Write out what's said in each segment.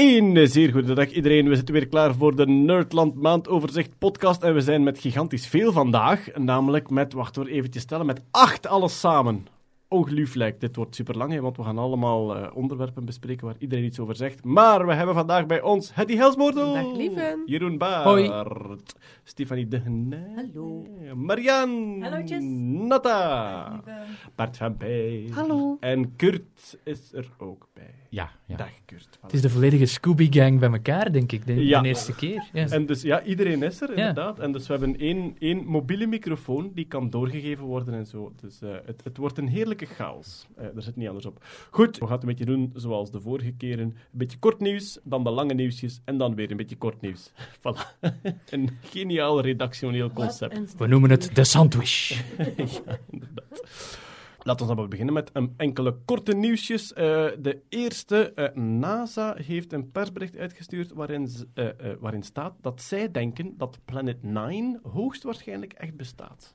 Een zeer goede dag iedereen. We zitten weer klaar voor de Nerdland Maandoverzicht podcast. En we zijn met gigantisch veel vandaag. Namelijk met, wacht hoor, eventjes stellen, met acht alles samen. Ongelooflijk. Dit wordt super lang, want we gaan allemaal uh, onderwerpen bespreken waar iedereen iets over zegt. Maar we hebben vandaag bij ons Hetty Helsmoordel. Dag lieven. Jeroen Baart. Hoi. Stefanie De Hallo. Hallootjes. Natta. Bart van Pij. Hallo. En Kurt is er ook bij. Ja, ja. Dag Kurt. Het is de volledige Scooby-gang bij elkaar, denk ik, de, Ja. de eerste keer. Ja. En dus ja, iedereen is er, inderdaad. En dus we hebben één, één mobiele microfoon die kan doorgegeven worden en zo. Dus eh, het, het wordt een chaos. Eh daar zit niet anders op. Goed, we gaan het een beetje doen zoals de vorige keren. Een beetje kort nieuws, dan de lange nieuwsjes en dan weer een beetje kort nieuws. Voilà. een geniaal redactioneel concept. We noemen het de sandwich. ja, inderdaad. Laten we dan maar beginnen met een enkele korte nieuwsjes. Eh, de eerste, eh, NASA heeft een persbericht uitgestuurd waarin, z- eh, eh, waarin staat dat zij denken dat Planet 9 hoogstwaarschijnlijk echt bestaat.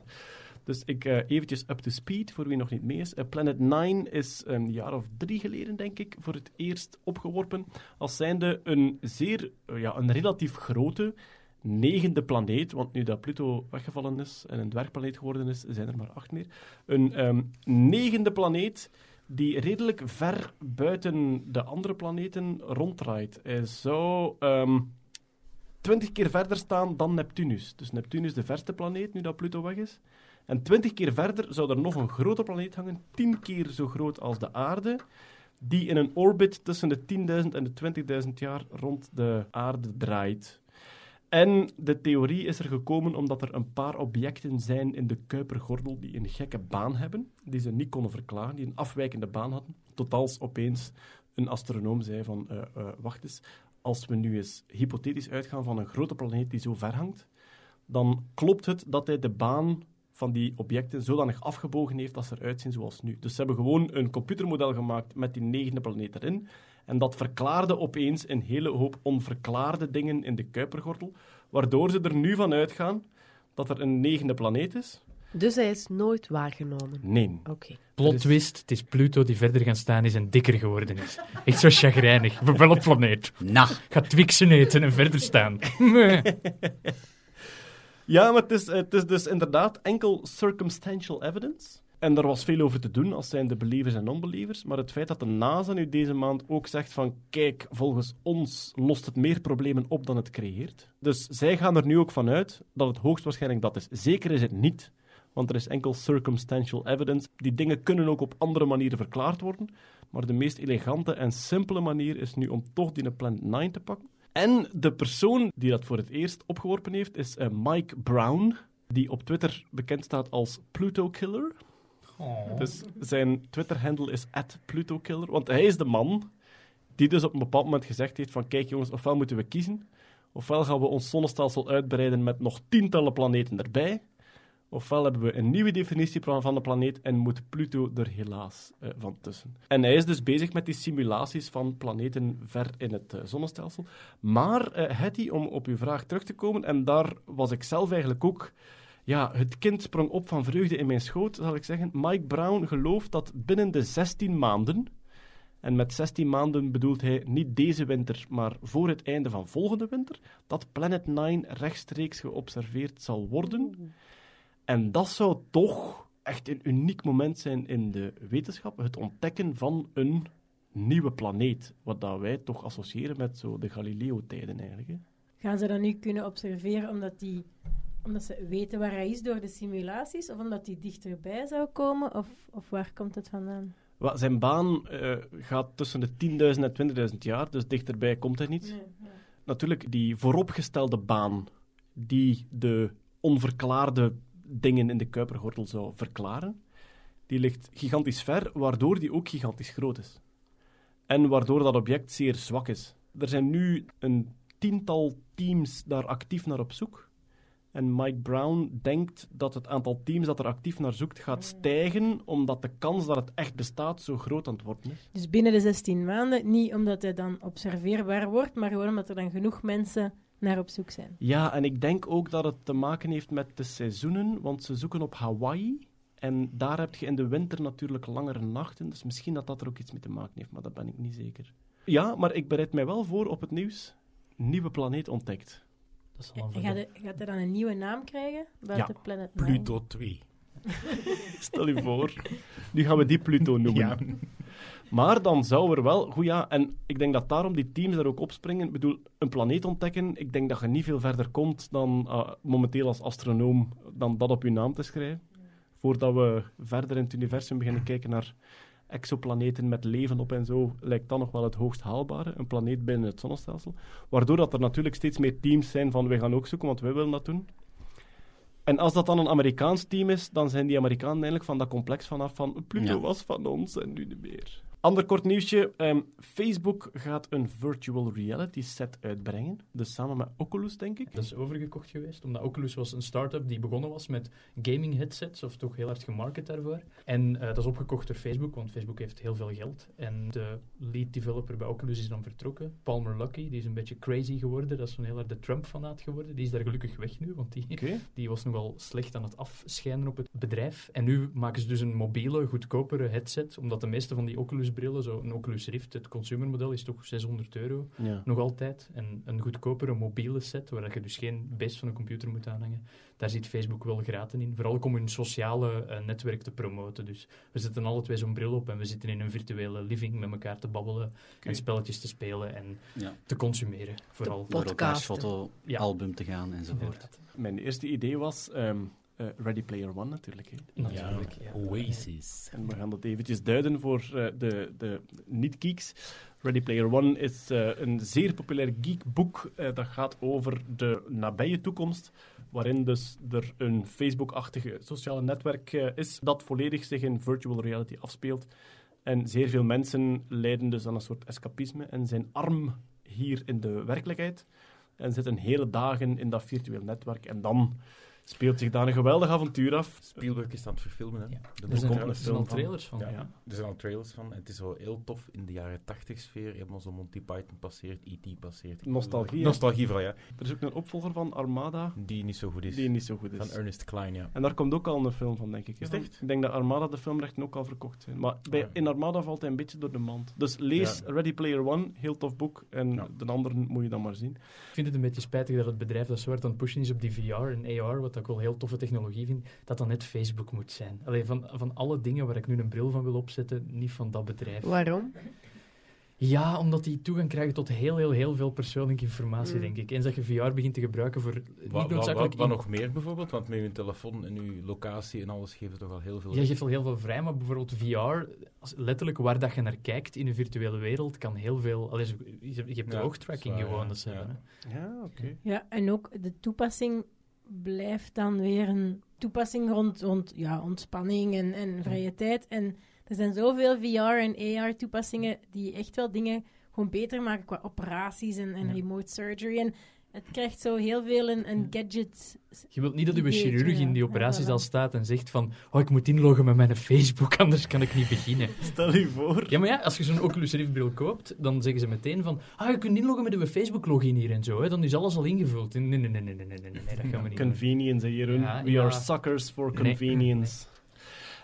Dus ik eh eventjes up to speed, voor wie nog niet mee is. Eh, Planet 9 is een jaar of drie geleden, denk ik, voor het eerst opgeworpen als zijnde een zeer, eh, ja, een relatief grote negende planeet, want nu dat Pluto weggevallen is en een dwergplaneet geworden is, zijn er maar acht meer. Een ehm, negende planeet die redelijk ver buiten de andere planeten ronddraait. Hij zou ehm, twintig keer verder staan dan Neptunus. Dus Neptunus de verste planeet, nu dat Pluto weg is. En twintig keer verder zou er nog een grote planeet hangen, tien keer zo groot als de aarde, die in een orbit tussen de 10.000 en de 20.000 jaar rond de aarde draait. En de theorie is er gekomen omdat er een paar objecten zijn in de Kuipergordel die een gekke baan hebben, die ze niet konden verklaren, die een afwijkende baan hadden. Tot als opeens een astronoom zei van, eh, eh, wacht eens, als we nu eens hypothetisch uitgaan van een grote planeet die zo ver hangt, dan klopt het dat hij de baan van die objecten zodanig afgebogen heeft dat ze eruit zien zoals nu. Dus ze hebben gewoon een computermodel gemaakt met die negende planeet erin. En dat verklaarde opeens een hele hoop onverklaarde dingen in de Kuipergordel, waardoor ze er nu van uitgaan dat er een negende planeet is. Dus hij is nooit waargenomen. Nee. Oké. Plot twist, het is Pluto die verder gaan staan is en dikker geworden is. Echt zo chagrijnig. We wel op planeet. Nou, Ga Twixen eten en verder staan. Ja, maar het is, het is dus inderdaad enkel circumstantial evidence. En er was veel over te doen, als zijn de believers en non-believers. Maar het feit dat de NASA nu deze maand ook zegt van... Kijk, volgens ons lost het meer problemen op dan het creëert. Dus zij gaan er nu ook van uit dat het hoogstwaarschijnlijk dat is. Zeker is het niet, want er is enkel circumstantial evidence. Die dingen kunnen ook op andere manieren verklaard worden. Maar de meest elegante en simpele manier is nu om toch die Planet 9 te pakken. En de persoon die dat voor het eerst opgeworpen heeft, is eh, Mike Brown, die op Twitter bekend staat als Pluto Killer. Dus zijn Twitter-handle is @PlutoKiller, want hij is de man die dus op een bepaald moment gezegd heeft van kijk jongens, ofwel moeten we kiezen, ofwel gaan we ons zonnestelsel uitbreiden met nog tientallen planeten erbij, ofwel hebben we een nieuwe definitie van de planeet en moet Pluto er helaas eh, van tussen. En hij is dus bezig met die simulaties van planeten ver in het eh, zonnestelsel. Maar, Hetty, om op uw vraag terug te komen, en daar was ik zelf eigenlijk ook ja, het kind sprong op van vreugde in mijn schoot, zal ik zeggen. Mike Brown gelooft dat binnen de 16 maanden, en met 16 maanden bedoelt hij niet deze winter, maar voor het einde van volgende winter, dat Planet 9 rechtstreeks geobserveerd zal worden. En dat zou toch echt een uniek moment zijn in de wetenschap, het ontdekken van een nieuwe planeet, wat dat wij toch associëren met zo de Galileo-tijden eigenlijk. Hè. Gaan ze dat nu kunnen observeren omdat, die, omdat ze weten waar hij is door de simulaties? Of omdat hij dichterbij zou komen? Of, of waar komt het vandaan? Wel, zijn baan eh, gaat tussen de 10.000 en 20.000 jaar, dus dichterbij komt hij niet. Natuurlijk, die vooropgestelde baan die de onverklaarde dingen in de Kuipergordel zou verklaren, die ligt gigantisch ver, waardoor die ook gigantisch groot is. En waardoor dat object zeer zwak is. Er zijn nu een tiental teams daar actief naar op zoek. En Mike Brown denkt dat het aantal teams dat er actief naar zoekt gaat stijgen, omdat de kans dat het echt bestaat zo groot aan het worden is. Dus binnen de 16 maanden, niet omdat hij dan observeerbaar wordt, maar gewoon omdat er dan genoeg mensen naar op zoek zijn. Ja, en ik denk ook dat het te maken heeft met de seizoenen, want ze zoeken op Hawaii. En daar heb je in de winter natuurlijk langere nachten, dus misschien dat dat er ook iets mee te maken heeft, maar dat ben ik niet zeker. Ja, maar ik bereid mij wel voor op het nieuws. Nieuwe planeet ontdekt. Dat is al een En gaat, hij- gaat hij dan een nieuwe naam krijgen? Buiten Planet? Pluto 2. Stel je voor. Nu gaan we die Pluto noemen. Ja. Maar dan zou er wel... Goed ja, en ik denk dat daarom die teams daar ook opspringen. Ik bedoel, een planeet ontdekken, ik denk dat je niet veel verder komt dan ah, momenteel als astronoom dan dat op je naam te schrijven. Voordat we verder in het universum beginnen kijken naar exoplaneten met leven op en zo, lijkt dat nog wel het hoogst haalbare. Een planeet binnen het zonnestelsel. Waardoor dat er natuurlijk steeds meer teams zijn van wij gaan ook zoeken, want wij willen dat doen. En als dat dan een Amerikaans team is, dan zijn die Amerikanen eigenlijk van dat complex vanaf van Pluto Ja. was van ons en nu niet meer. Ander kort nieuwsje. ehm, Facebook gaat een virtual reality set uitbrengen. Dus samen met Oculus, denk ik. Dat is overgekocht geweest, omdat Oculus was een start-up die begonnen was met gaming headsets, of toch heel hard gemarket daarvoor. En eh, dat is opgekocht door Facebook, want Facebook heeft heel veel geld. En de lead developer bij Oculus is dan vertrokken. Palmer Luckey, die is een beetje crazy geworden. Dat is zo'n heel harde Trump-fanaat geworden. Die is daar gelukkig weg nu, want die, die was nogal slecht aan het afschijnen op het bedrijf. En nu maken ze dus een mobiele, goedkopere headset, omdat de meeste van die Oculus-brillen, zo een Oculus Rift, het consumermodel, is toch 600 euro Ja. nog altijd. En een goedkopere mobiele set, waar je dus geen beest van een computer moet aanhangen. Daar zit Facebook wel graten in. Vooral ook om hun sociale eh, netwerk te promoten. Dus we zetten alle twee zo'n bril op en we zitten in een virtuele living met elkaar te babbelen en spelletjes te spelen en Ja. te consumeren. Vooral. Door elkaars. Ja. fotoalbum te gaan enzovoort. Inderdaad. Mijn eerste idee was ehm, eh, Ready Player One natuurlijk. Hè. Natuurlijk, ja. Oasis. En we gaan dat eventjes duiden voor eh, de, de niet-geeks. Ready Player One is eh, een zeer populair geekboek eh, dat gaat over de nabije toekomst, waarin dus er een Facebook-achtige sociale netwerk eh, is dat volledig zich in virtual reality afspeelt. En zeer veel mensen lijden dus aan een soort escapisme en zijn arm hier in de werkelijkheid en zitten hele dagen in dat virtueel netwerk. En dan speelt zich daar een geweldig avontuur af. Spielberg is aan het verfilmen. Hè. Ja. De Er zijn, komt er een zijn film al van. trailers van. Ja. Ja. Er zijn al trailers van. Het is zo heel tof in de jaren 80 sfeer. Helemaal zo Monty Python passeert, E.T. passeert. Nostalgie, hè? Nostalgie vooral, ja. Er is ook een opvolger van Armada, Die niet zo goed is. die niet zo goed Van is. Ernest Klein, ja. En daar komt ook al een film van, denk ik. Is echt? Ik denk dat Armada de filmrechten ook al verkocht zijn. Maar bij, ja. in Armada valt hij een beetje door de mand. Dus lees Ja. Ready Player One, heel tof boek. En Ja. de andere moet je dan maar zien. Ik vind het een beetje spijtig dat het bedrijf dat zo hard aan het pushen is op die VR en AR, wat ik wel heel toffe technologie vind, dat dan net Facebook moet zijn. Alleen van, van alle dingen waar ik nu een bril van wil opzetten, niet van dat bedrijf. Waarom? Ja, omdat die toegang krijgen tot heel, heel, heel veel persoonlijke informatie, Mm. denk ik. Eens dat je VR begint te gebruiken voor niet noodzakelijk... wat, nog meer bijvoorbeeld? Want met je telefoon en je locatie en alles het toch al heel veel. Jij geeft al heel veel vrij, maar bijvoorbeeld VR, als, letterlijk waar dat je naar kijkt in een virtuele wereld, kan heel veel... Allee, je, je hebt de Ja, oogtracking zwaar, gewoon, ja. dat Ja. Ja, oké. Ja, en ook de toepassing blijft dan weer een toepassing rond, rond ja, ontspanning en, en vrije tijd. En er zijn zoveel VR- en AR-toepassingen die echt wel dingen gewoon beter maken qua operaties en, en Ja. remote surgery. En het krijgt zo heel veel een, een gadget. Je wilt niet dat uw chirurg in die operaties al staat en zegt van oh, ik moet inloggen met mijn Facebook, anders kan ik niet beginnen. Stel je voor. Ja, maar ja, als je zo'n Oculus Rift bril koopt, dan zeggen ze meteen van ah, je kunt inloggen met uw Facebook login hier en zo, hè, dan is alles al ingevuld. Nee, nee, nee, nee, nee, nee, nee, nee dat gaan we niet Convenience, hier. We are suckers for convenience.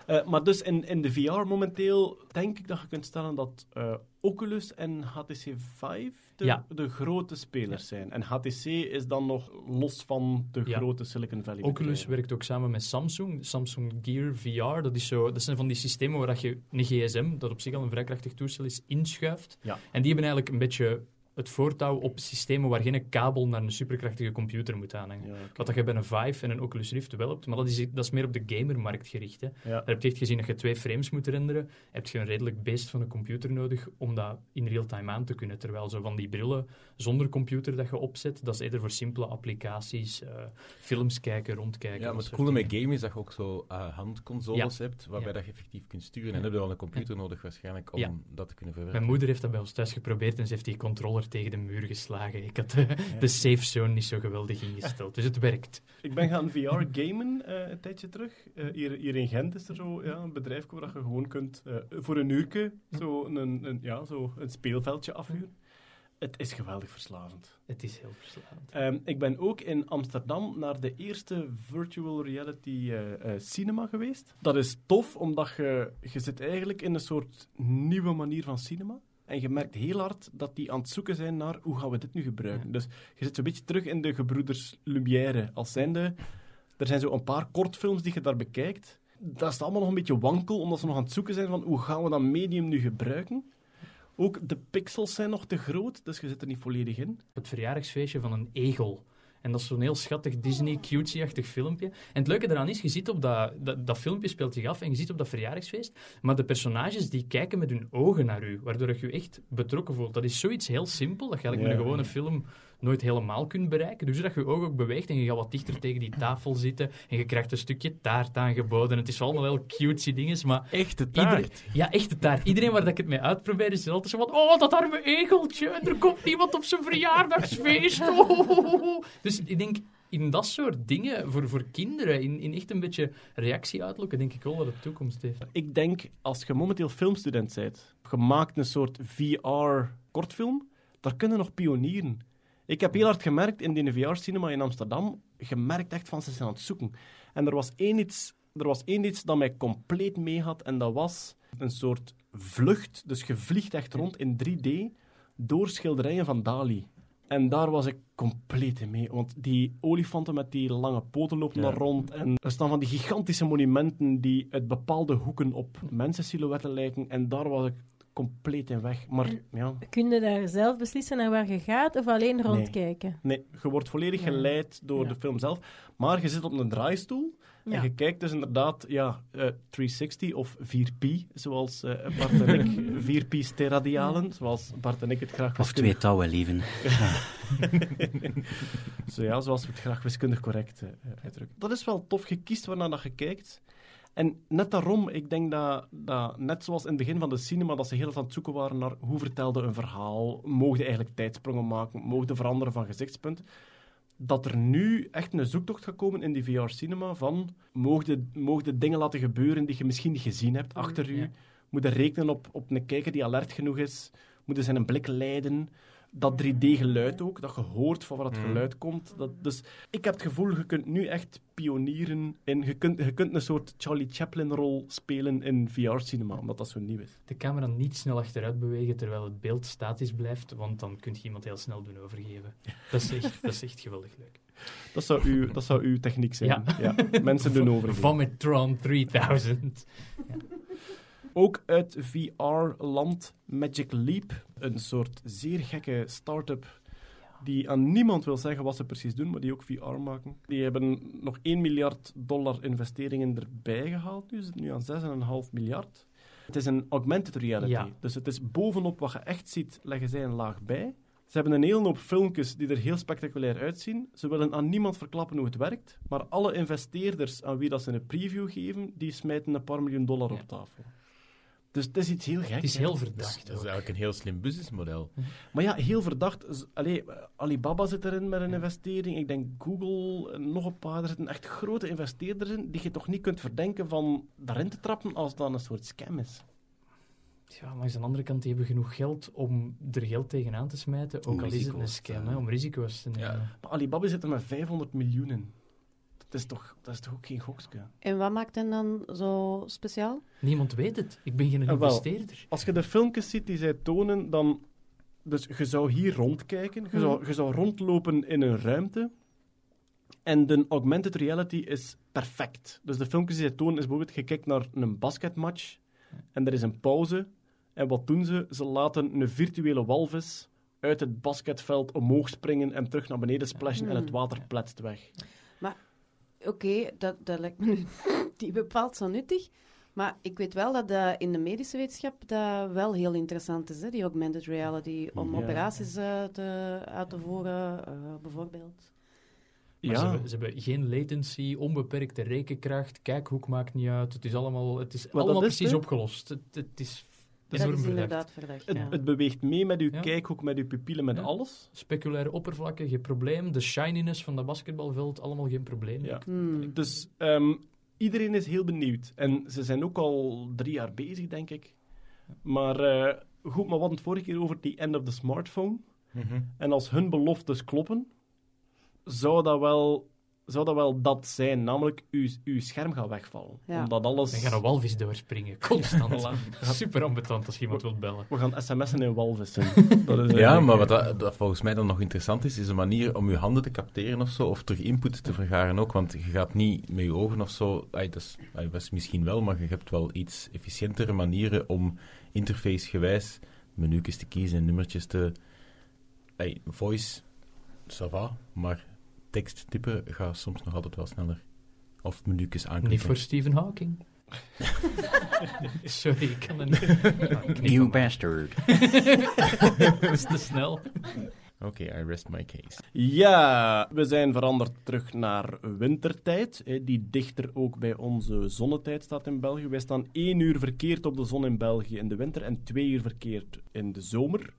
Eh, maar dus in, in de VR momenteel denk ik dat je kunt stellen dat eh, Oculus en HTC Vive de, Ja. de grote spelers zijn. En HTC is dan nog los van de Ja. grote Silicon Valley Oculus bedrijven. werkt ook samen met Samsung. Samsung Gear VR, dat, is zo, dat zijn van die systemen waar dat je een gsm, dat op zich al een vrij krachtig toestel is, inschuift. Ja. En die hebben eigenlijk een beetje het voortouw op systemen waar geen kabel naar een superkrachtige computer moet aanhangen. Ja, oké. Wat dat je bij een Vive en een Oculus Rift wel hebt, maar dat is, dat is meer op de gamermarkt gericht. Hè. Ja. Daar heb je echt gezien dat je twee frames moet renderen. Heb je een redelijk beest van een computer nodig om dat in real-time aan te kunnen. Terwijl zo van die brillen zonder computer dat je opzet, dat is eerder voor simpele applicaties, eh, films kijken, rondkijken. Ja, maar het coole met gamen is dat je ook zo eh, handconsoles hebt, waarbij dat je effectief kunt sturen. En dan heb je wel een computer nodig waarschijnlijk om dat te kunnen verwerken. Mijn moeder heeft dat bij ons thuis geprobeerd en ze heeft die controller tegen de muur geslagen. Ik had de, de safe zone niet zo geweldig ingesteld, dus het werkt. Ik ben gaan VR gamen eh, een tijdje terug. Eh, hier, hier in Gent is er zo ja, een bedrijf waar je gewoon kunt eh, voor een uurtje zo een, een, ja, zo een speelveldje afhuren. Het is geweldig verslavend. Het is heel verslavend. Ehm, ik ben ook in Amsterdam naar de eerste virtual reality eh, eh, cinema geweest. Dat is tof, omdat je, je zit eigenlijk in een soort nieuwe manier van cinema. En je merkt heel hard dat die aan het zoeken zijn naar hoe gaan we dit nu gebruiken. Dus je zit zo'n beetje terug in de gebroeders Lumière. Als zijnde, er zijn zo een paar kortfilms die je daar bekijkt. Dat is allemaal nog een beetje wankel, omdat ze nog aan het zoeken zijn van hoe gaan we dat medium nu gebruiken. Ook de pixels zijn nog te groot, dus je zit er niet volledig in. Het verjaardagsfeestje van een egel. En dat is zo'n heel schattig Disney cutesy-achtig filmpje. En het leuke daaraan is, je ziet op dat, dat, dat filmpje speelt zich af en je ziet op dat verjaardagsfeest, maar de personages die kijken met hun ogen naar u, waardoor je je echt betrokken voelt. Dat is zoiets heel simpel, dat je eigenlijk met een gewone film nooit helemaal kunt bereiken. Dus dat je je oog ook beweegt en je gaat wat dichter tegen die tafel zitten en je krijgt een stukje taart aangeboden. Het is allemaal wel cutesy dingen, maar Echte Iedereen, taart. ja, echt de taart. Iedereen waar dat ik het mee uitprobeer is altijd zo van... Oh, dat arme egeltje. En er komt niemand op zijn verjaardagsfeest. Oh. Dus ik denk, in dat soort dingen, voor, voor kinderen, in, in echt een beetje reactie uitlokken, denk ik wel dat het toekomst heeft. Ik denk, als je momenteel filmstudent bent, je maakt een soort VR-kortfilm, daar kunnen nog pionieren. Ik heb heel hard gemerkt in die VR-cinema in Amsterdam, je merkt echt van ze zijn aan het zoeken. En er was één iets, er was één iets dat mij compleet mee had, en dat was een soort vlucht. Dus je vliegt echt rond in 3D door schilderijen van Dali. En daar was ik compleet in mee. Want die olifanten met die lange poten lopen Ja. daar rond. En er staan van die gigantische monumenten die uit bepaalde hoeken op mensensilhouetten lijken. En daar was ik compleet in weg. Maar ja, Kun je daar zelf beslissen naar waar je gaat of alleen rondkijken? nee, je wordt volledig Ja. geleid door Ja. de film zelf. Maar je zit op een draaistoel. Ja. En je kijkt dus inderdaad, ja, eh, 360 of 4P, zoals eh, Bart en ik, 4P steradialen, zoals Bart en ik het graag Of twee touwen, lieven. Zo ja, zoals we het graag wiskundig correct eh, uitdrukken. Dat is wel tof. Je kiest waarnaar dat je kijkt. En net daarom, ik denk dat, dat net zoals in het begin van de cinema, dat ze heel erg aan het zoeken waren naar hoe vertelde een verhaal, mogen eigenlijk tijdsprongen maken, mogen veranderen van gezichtspunt, dat er nu echt een zoektocht gaat komen in die VR-cinema van mogen mogen dingen laten gebeuren die je misschien niet gezien hebt achter u, Ja. moeten rekenen op, op een kijker die alert genoeg is, moeten zijn een blik leiden. Dat 3D-geluid ook, dat je hoort van waar het Mm. geluid komt. Dat, dus ik heb het gevoel, je kunt nu echt pionieren in... Je kunt, je kunt een soort Charlie Chaplin-rol spelen in VR-cinema, omdat dat zo nieuw is. De camera niet snel achteruit bewegen terwijl het beeld statisch blijft, want dan kun je iemand heel snel doen overgeven. Dat is echt, dat is echt geweldig leuk. Dat zou, uw, dat zou uw techniek zijn. Ja. Mensen doen overgeven. Vomitron 3000. Ook uit VR-land Magic Leap, een soort zeer gekke start-up die aan niemand wil zeggen wat ze precies doen, maar die ook VR maken. Die hebben nog 1 miljard dollar investeringen erbij gehaald. Nu is het nu aan 6,5 miljard. Het is een augmented reality. Ja. Dus het is bovenop wat je echt ziet, leggen zij een laag bij. Ze hebben een hele hoop filmpjes die er heel spectaculair uitzien. Ze willen aan niemand verklappen hoe het werkt, maar alle investeerders aan wie dat ze een preview geven, die smijten een paar miljoen dollar op tafel. Dus het is iets heel gek. Het is heel is, verdacht. dat is eigenlijk een heel slim businessmodel. Maar ja, heel verdacht. Allee, Alibaba zit erin met een investering. Ik denk Google, en nog een paar. Er zitten echt grote investeerders in die je toch niet kunt verdenken van daarin te trappen als dat een soort scam is. Ja, maar aan de andere kant, die hebben genoeg geld om er geld tegenaan te smijten, ook Om al is het een scam, hè, om risico's te nemen. Ja. Maar Alibaba zit er met 500 miljoen in. Dat is toch, dat is toch ook geen gokske? En wat maakt hen dan zo speciaal? Niemand weet het. Ik ben geen Ah, wel. investeerder. Als je de filmpjes ziet die zij tonen, dan... Dus je zou hier rondkijken. Je, zou, je zou rondlopen in een ruimte. En de augmented reality is perfect. Dus de filmpjes die zij tonen is bijvoorbeeld... Je kijkt naar een basketmatch. En er is een pauze. En wat doen ze? Ze laten een virtuele walvis uit het basketveld omhoog springen en terug naar beneden splashen en het Hmm. water pletst weg. Oké, dat, dat lijkt me nu niet bepaald zo nuttig. Maar ik weet wel dat dat in de medische wetenschap dat wel heel interessant is, hè? die augmented reality, om Ja. operaties eh, te, uit te voeren, eh, bijvoorbeeld. Maar ze, hebben, ze hebben geen latency, onbeperkte rekenkracht, kijkhoek maakt niet uit. Het is allemaal, het is allemaal is precies het, opgelost. Het, het is Dat is inderdaad verdacht, het, ja. het beweegt mee met uw Ja. kijkhoek, met uw pupillen, met Ja. alles. Speculaire oppervlakken, geen probleem. De shininess van dat basketbalveld, allemaal geen probleem. Ja. Hmm. Dus ehm, iedereen is heel benieuwd. En ze zijn ook al drie jaar bezig, denk ik. Maar eh, goed, maar we hadden het vorige keer over die end of the smartphone. Mhm. En als hun beloftes kloppen, zou dat wel zou dat wel dat zijn. Namelijk, uw, uw scherm gaat wegvallen. Ja. Omdat alles... Dan gaan een walvis doorspringen, constant. Super ambetant als je iemand wilt bellen. We gaan sms'en in walvissen. dat is Ja, maar wat dat, dat volgens mij dan nog interessant is, is een manier om je handen te capteren of zo, of terug input te vergaren ook, want je gaat niet met je ogen of zo, ay, dat, is, ay, dat is misschien wel, maar je hebt wel iets efficiëntere manieren om interfacegewijs menu's te kiezen en nummertjes te... ay, voice, ça va, maar tekst typen gaat soms nog altijd wel sneller. Of Niet aanklikken. voor Stephen Hawking. Sorry, ik kan het niet. You bastard. Dat is te snel. Oké, I rest my case. Ja, we zijn veranderd terug naar wintertijd, hè, die dichter ook bij onze zonnetijd staat in België. Wij staan één uur verkeerd op de zon in België in de winter en twee uur verkeerd in de zomer.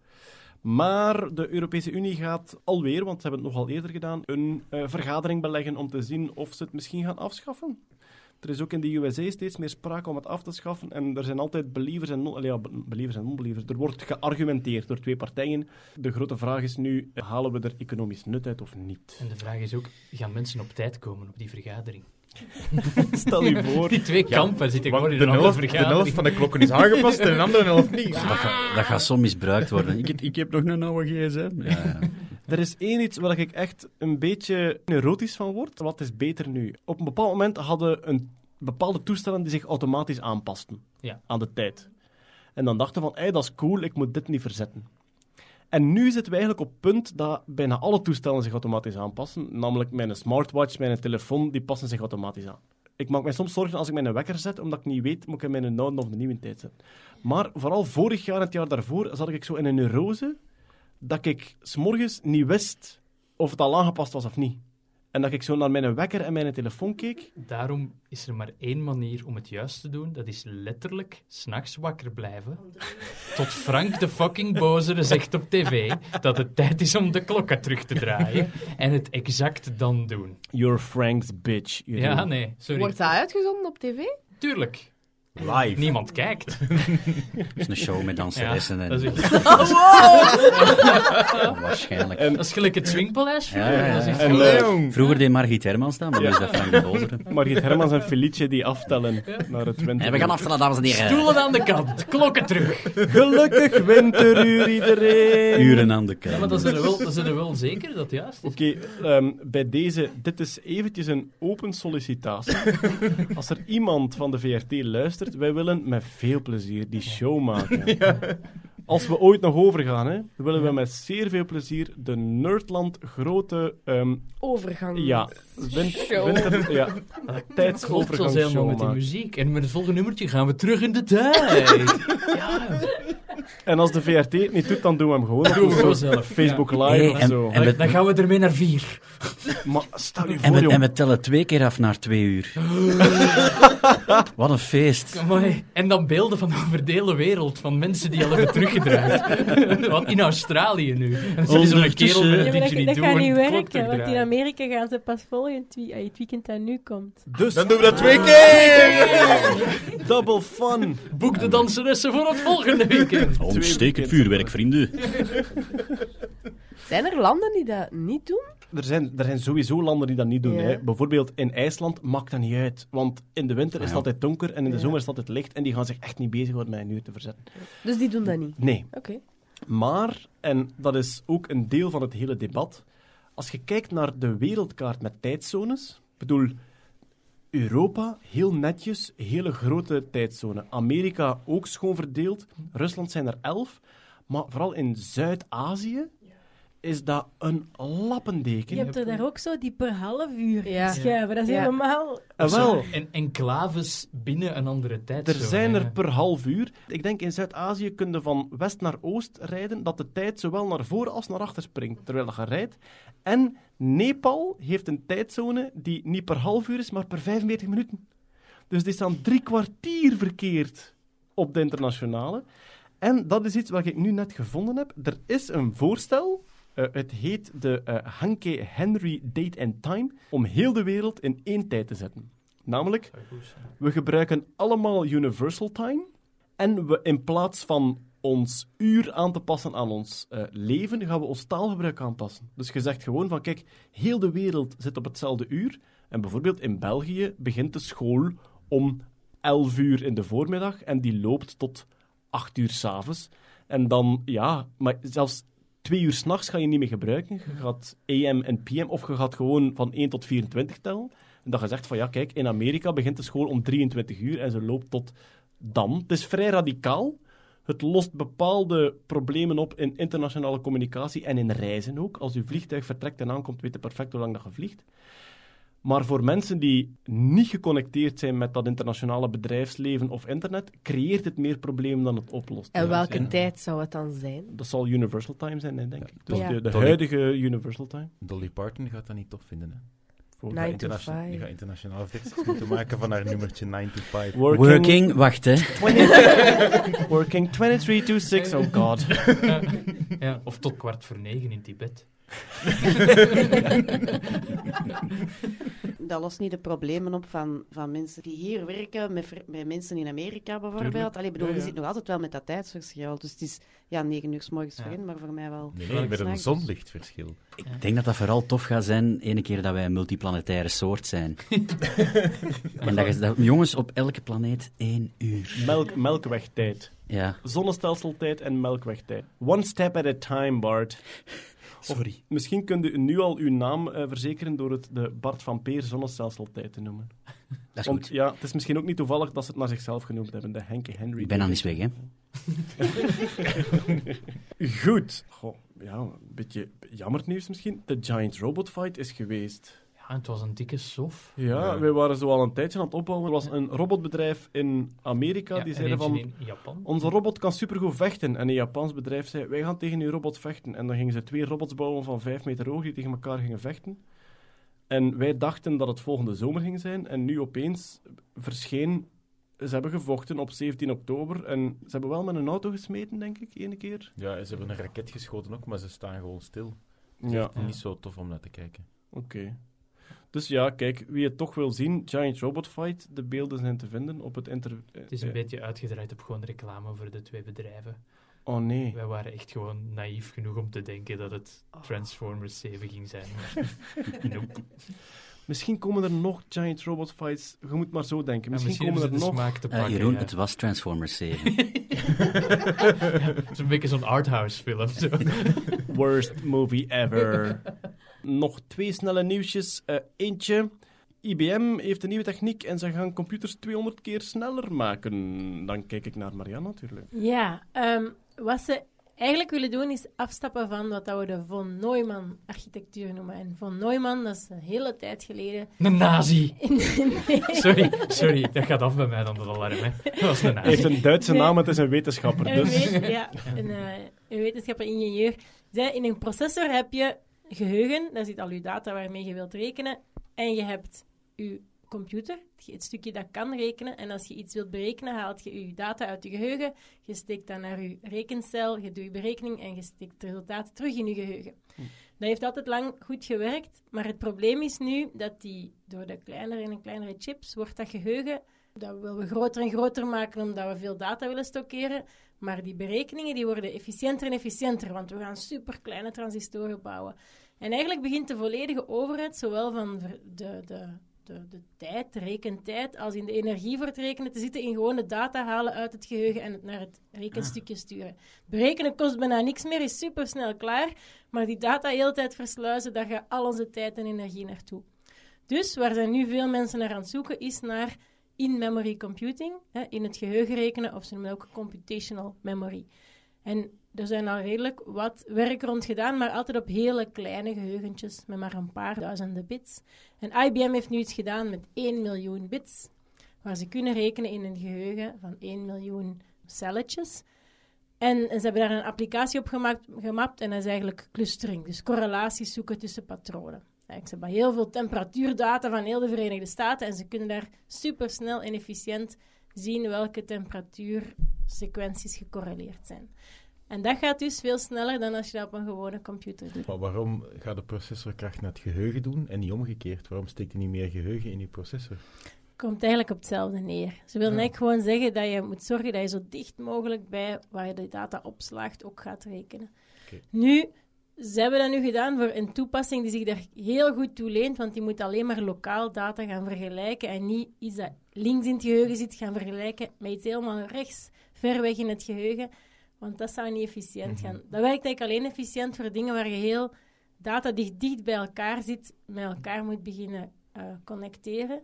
Maar de Europese Unie gaat alweer, want ze hebben het nogal eerder gedaan, een eh, vergadering beleggen om te zien of ze het misschien gaan afschaffen. Er is ook in de USA steeds meer sprake om het af te schaffen. En er zijn altijd believers en non-believers. Er wordt geargumenteerd door twee partijen. De grote vraag is nu, halen we er economisch nut uit of niet? En de vraag is ook, gaan mensen op tijd komen op die vergadering? Stel je voor... Die twee kampen zitten gewoon in de een helft, de vergadering. helft van de klokken is aangepast en de andere helft niet. Dat, gaat, dat gaat soms misbruikt worden. Ik, ik heb nog een oude gsm. Ja, ja. Er is één iets waar ik echt een beetje neurotisch van word. Wat is beter nu? Op een bepaald moment hadden een bepaalde toestellen die zich automatisch aanpasten Ja. aan de tijd. En dan dachten we van, hey, dat is cool, ik moet dit niet verzetten. En nu zitten we eigenlijk op het punt dat bijna alle toestellen zich automatisch aanpassen. Namelijk mijn smartwatch, mijn telefoon, die passen zich automatisch aan. Ik maak mij soms zorgen als ik mijn wekker zet, omdat ik niet weet, moet ik in mijn oude of de nieuwe tijd zetten. Maar vooral vorig jaar en het jaar daarvoor zat ik zo in een neurose dat ik s'morgens niet wist of het al aangepast was of niet. En dat ik zo naar mijn wekker en mijn telefoon keek. Daarom is er maar één manier om het juist te doen. Dat is letterlijk s'nachts wakker blijven. Tot Frank de fucking bozere zegt op tv dat het tijd is om de klokken terug te draaien. En het exact dan doen. You're Frank's bitch. you Ja, nee, sorry. Wordt dat uitgezonden op tv? Tuurlijk. Live. Niemand kijkt. Het is een show met Ja, danseressen en dat, is echt- waarschijnlijk. En- dat is gelijk het Swingpaleis vroeger. Ja, ja, ja. Dat is echt En, eh, Vroeger deed Margriet Hermans dat, maar nu is dat Frank de Bozere. Margriet Hermans en Felice die aftellen naar het winter. En we gaan aftellen, dames en heren. Stoelen aan de kant, klokken terug. Gelukkig winteruur iedereen. Uren aan de Ja, kant. maar dat zijn er wel, dat zijn er wel zeker dat juist is. Oké, ehm, bij deze, dit is eventjes een open sollicitatie. Als er iemand van de VRT luistert, wij willen met veel plezier die show maken. Als we ooit nog overgaan, hè, willen we met zeer veel plezier de Nerdland grote ehm, Overgang. ja, win- Show. winter, ja, zelfs helemaal met die muziek. En met het volgende nummertje gaan we terug in de tijd. ja, En als de VRT het niet doet, dan doen we hem gewoon Doen we gewoon zelf, Facebook ja. Live Hey, of en- zo. en dan, we- dan gaan we ermee naar vier. Maar stel je En voor, en we tellen twee keer af naar twee uur. Wat een feest. Amai. En dan beelden van over de hele wereld, van mensen die al hebben Want in Australië nu. En dan is zo'n kerel met Ja, een dat, dat gaat niet werken, want in. Amerika gaan ze pas volgend wie- het weekend dat nu komt. Dus, Dan doen we dat twee keer! double fun. Boek de danseressen voor het volgende weekend. Ontsteek het vuurwerk, vrienden. Zijn er landen die dat niet doen? Er zijn, er zijn sowieso landen die dat niet doen. Ja. Hè. Bijvoorbeeld in IJsland maakt dat niet uit. Want in de winter is het Ah, altijd donker en in de Ja. zomer is het altijd licht. En die gaan zich echt niet bezighouden met een uur te verzetten. Dus die doen dat niet. Nee. Oké. Maar, en dat is ook een deel van het hele debat, als je kijkt naar de wereldkaart met tijdzones, ik bedoel, Europa, heel netjes, hele grote tijdzone. Amerika ook schoon verdeeld. Rusland zijn er elf. Maar vooral in Zuid-Azië is dat een lappendeken. Je hebt er daar ook zo die per half uur Ja. schuiven. Dat is Ja. helemaal... En wel, En enclaves binnen een andere tijd. Er zijn er per half uur. Ik denk in Zuid-Azië kun je van west naar oost rijden, dat de tijd zowel naar voren als naar achter springt, terwijl je rijdt. En Nepal heeft een tijdzone die niet per half uur is, maar per 45 minuten. Dus die staan drie kwartier verkeerd op de internationale. En dat is iets wat ik nu net gevonden heb. Er is een voorstel. Eh, het heet de eh Hanke Henry Date and Time. Om heel de wereld in één tijd te zetten. Namelijk, we gebruiken allemaal Universal Time. En we in plaats van ons uur aan te passen aan ons eh, leven, gaan we ons taalgebruik aanpassen. Dus je zegt gewoon van, kijk, heel de wereld zit op hetzelfde uur. En bijvoorbeeld in België begint de school om 11 uur in de voormiddag en die loopt tot 8 uur s'avonds. En dan, ja, maar zelfs twee uur s'nachts ga je niet meer gebruiken. Je gaat AM en PM, of je gaat gewoon van 1 tot 24 tellen. En dat je zegt van, ja, kijk, in Amerika begint de school om 23 uur en ze loopt tot dan. Het is vrij radicaal. Het lost bepaalde problemen op in internationale communicatie en in reizen ook. Als uw vliegtuig vertrekt en aankomt, weet je perfect hoe lang dat je vliegt. Maar voor mensen die niet geconnecteerd zijn met dat internationale bedrijfsleven of internet, creëert het meer problemen dan het oplost. En welke tijd zou het dan zijn? Dat zal Universal Time zijn, denk ik. Dus Ja. de, de huidige Universal Time. Dolly Parton gaat dat niet tof vinden, hè? Voor Die gaat Nine to internation- five. Die gaat internationale versies moeten maken van haar nummertje 9 to 5. Working, wacht hè. 20 working 23 to 6, oh god. ja, of tot kwart voor negen in Tibet. Dat lost niet de problemen op van, van mensen die hier werken, met, met mensen in Amerika bijvoorbeeld. Allee, ik bedoel, Ja, je zit nog altijd wel met dat tijdsverschil. Dus het is ja, negen uur s morgens Ja. voor hen, maar voor mij wel. Nee, met een zonlichtverschil. Ik denk dat dat vooral tof gaat zijn, ene keer dat wij een multiplanetaire soort zijn. en dat, je, dat jongens op elke planeet één uur. Melk, melkwegtijd. Ja, Zonnestelseltijd en melkwegtijd. One step at a time, Bart. Sorry. Misschien kunt u nu al uw naam eh, verzekeren door het de Bart van Peer zonnestelseltijd te noemen. Dat is Want goed. ja, het is misschien ook niet toevallig dat ze het naar zichzelf genoemd hebben, de Henke Henry. Ik ben aan eens weg, hè. Goed. Goh, ja, een beetje jammer nieuws misschien. De Giant Robot Fight is geweest. Het was een dikke sof. Ja, Ja. wij waren zo al een tijdje aan het opbouwen. Er was een robotbedrijf in Amerika Ja, die en zeiden van... eentje in Japan. Onze robot kan supergoed vechten. En een Japans bedrijf zei, wij gaan tegen uw robot vechten. En dan gingen ze twee robots bouwen van vijf meter hoog die tegen elkaar gingen vechten. En wij dachten dat het volgende zomer ging zijn. En nu opeens verscheen... Ze hebben gevochten op 17 oktober. En ze hebben wel met een auto gesmeten, denk ik, ene keer. Ja, ze hebben een raket geschoten ook, maar ze staan gewoon stil. Ja. Niet zo tof om naar te kijken. oké. Dus ja, kijk, wie het toch wil zien, Giant Robot Fight, de beelden zijn te vinden op het inter... Het is een eh, beetje uitgedraaid op gewoon reclame voor de twee bedrijven. Oh nee. Wij waren echt gewoon naïef genoeg om te denken dat het Transformers 7 ging zijn. nope. Misschien komen er nog Giant Robot Fights. Je moet maar zo denken. Misschien, komen er nog... smaak te Eh, pakken. Jeroen, ja. het was Transformers 7. Het is een beetje zo'n arthouse film. Zo. Worst movie ever. Nog twee snelle nieuwsjes. Eh, eentje. IBM heeft een nieuwe techniek en ze gaan computers 200 keer sneller maken. Dan kijk ik naar Marianne natuurlijk. Ja, ehm, wat ze eigenlijk willen doen is afstappen van wat dat we de von Neumann architectuur noemen. En von Neumann, dat is een hele tijd geleden. Een nazi. Nee. Sorry, sorry, dat gaat af bij mij dan, dat alarm. Hè. Dat was een Hij heeft nazi. een Duitse naam, het is een wetenschapper. Een, Dus. weet- ja, een, eh, een wetenschapper-ingenieur. In een processor heb je geheugen, daar zit al je data waarmee je wilt rekenen. En je hebt je computer, het stukje dat kan rekenen. En als je iets wilt berekenen, haalt je je data uit je geheugen. Je steekt dat naar je rekencel, je doet je berekening en je steekt het resultaat terug in je geheugen. Dat heeft altijd lang goed gewerkt, maar het probleem is nu dat die door de kleinere en kleinere chips wordt dat geheugen dat willen we groter en groter maken omdat we veel data willen stockeren. Maar die berekeningen die worden efficiënter en efficiënter, want we gaan super kleine transistoren bouwen. En eigenlijk begint de volledige overheid, zowel van de, de, de, de tijd, de rekentijd, als in de energie voor het rekenen, te zitten in gewoon de data halen uit het geheugen en het naar het rekenstukje sturen. Berekenen kost bijna niks meer, is super snel klaar, maar die data de hele tijd versluizen, daar gaat al onze tijd en energie naartoe. Dus waar zijn nu veel mensen naar aan het zoeken, is naar in-memory computing, hè, in het geheugen rekenen, of ze noemen het ook computational memory. En er zijn al redelijk wat werk rond gedaan, maar altijd op hele kleine geheugentjes, met maar een paar duizenden bits. En IBM heeft nu iets gedaan met 1 miljoen bits, waar ze kunnen rekenen in een geheugen van 1 miljoen celletjes. En, ze hebben daar een applicatie op gemaakt, gemapt en dat is eigenlijk clustering, dus correlaties zoeken tussen patronen. Ze hebben heel veel temperatuurdata van heel de Verenigde Staten en ze kunnen daar supersnel en efficiënt zien welke temperatuursequenties gecorreleerd zijn. En dat gaat dus veel sneller dan als je dat op een gewone computer doet. Maar waarom gaat de processorkracht naar het geheugen doen en niet omgekeerd? Waarom steekt er niet meer geheugen in je processor? komt eigenlijk op hetzelfde neer. Ze willen Ja. eigenlijk gewoon zeggen dat je moet zorgen dat je zo dicht mogelijk bij waar je de data opslaagt ook gaat rekenen. Nu, ze hebben dat nu gedaan voor een toepassing die zich daar heel goed toe leent, want die moet alleen maar lokaal data gaan vergelijken en niet iets dat links in het geheugen zit gaan vergelijken met iets helemaal rechts, ver weg in het geheugen. Want dat zou niet efficiënt gaan. Dat werkt eigenlijk alleen efficiënt voor dingen waar je heel data die dicht bij elkaar zit, met elkaar moet beginnen eh, connecteren.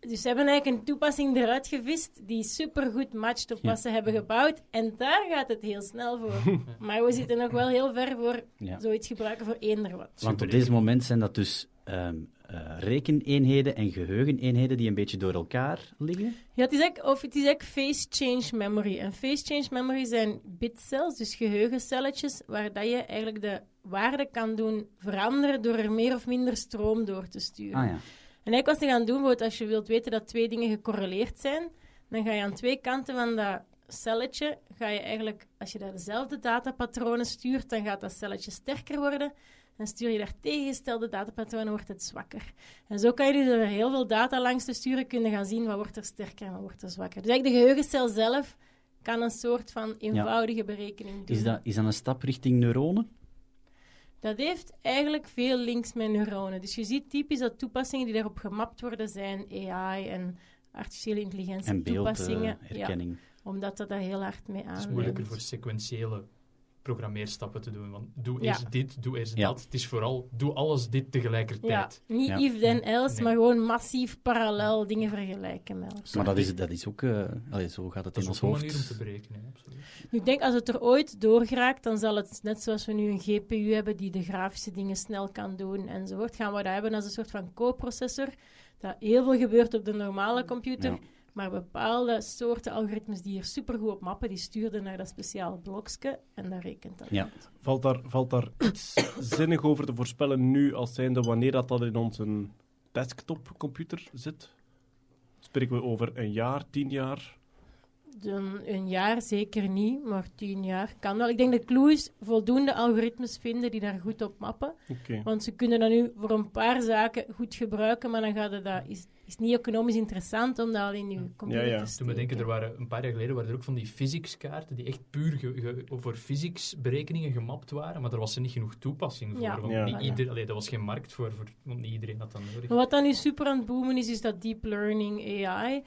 Dus ze hebben eigenlijk een toepassing eruit gevist die supergoed matcht op Ja. wat ze hebben gebouwd. En daar gaat het heel snel voor. maar we zitten nog wel heel ver voor Ja. zoiets gebruiken voor eender wat. Want op deze moment zijn dat dus eh, rekeneenheden en geheugeneenheden die een beetje door elkaar liggen. Ja, het is eigenlijk, of het is eigenlijk face change memory. En face change memory zijn bitcells, dus geheugencelletjes, waar dat je eigenlijk de waarde kan doen veranderen door er meer of minder stroom door te sturen. Ah ja. En eigenlijk wat ze gaan doen, bijvoorbeeld als je wilt weten dat twee dingen gecorreleerd zijn, dan ga je aan twee kanten van dat celletje, ga je eigenlijk, als je daar dezelfde datapatronen stuurt, dan gaat dat celletje sterker worden. En stuur je daar tegengestelde datapatronen, wordt het zwakker. En zo kan je dus door er heel veel data langs te sturen, kunnen gaan zien wat wordt er sterker en wat wordt er zwakker. Dus eigenlijk de geheugencel zelf kan een soort van eenvoudige berekening doen. Is dat, is dat een stap richting neuronen? Dat heeft eigenlijk veel links met neuronen. Dus je ziet typisch dat toepassingen die daarop gemapt worden zijn AI en artificiële intelligentie En toepassingen. ja, beeldherkenning. omdat dat daar heel hard mee Het is moeilijker voor sequentiële programmeerstappen te doen. Want doe Ja. eerst dit, doe eerst Ja. dat. Het is vooral, doe alles dit Ja, tegelijkertijd. niet Ja. if then else, Nee. maar gewoon massief parallel dingen vergelijken met elkaar. Maar dat is, dat is ook... eh, allee, zo gaat het Dat in is ons een manier om te hoofd. berekenen, hè, absoluut. Nu, ik denk als het er ooit doorgeraakt, dan zal het net zoals we nu een GPU hebben die de grafische dingen snel kan doen enzovoort, gaan we dat hebben als een soort van co-processor. Dat heel veel gebeurt op de normale computer, Ja. Maar bepaalde soorten algoritmes die er supergoed op mappen, die stuurden naar dat speciaal blokje en dat rekent dat. Ja. uit. Valt daar, valt daar iets zinnig over te voorspellen nu, als zijnde wanneer dat, dat in onze desktopcomputer zit? Spreken we over een jaar, tien jaar? Dan een jaar zeker niet, maar tien jaar kan wel. Ik denk de clue is voldoende algoritmes vinden die daar goed op mappen. Want ze kunnen dat nu voor een paar zaken goed gebruiken, maar dan gaat het dat, is, is niet economisch interessant om dat al in je computer Ja, ja. te Toen steken. we denken, er waren een paar jaar geleden waren er ook van die physics-kaarten die echt puur ge- ge- voor gemapt waren, maar daar was er niet genoeg toepassing voor. Ja. Want Ja. niet Ja. ieder, allee, dat was geen markt voor, voor, want niet iedereen had dat nodig. Maar wat dan nu super aan het boomen is, is dat deep learning AI.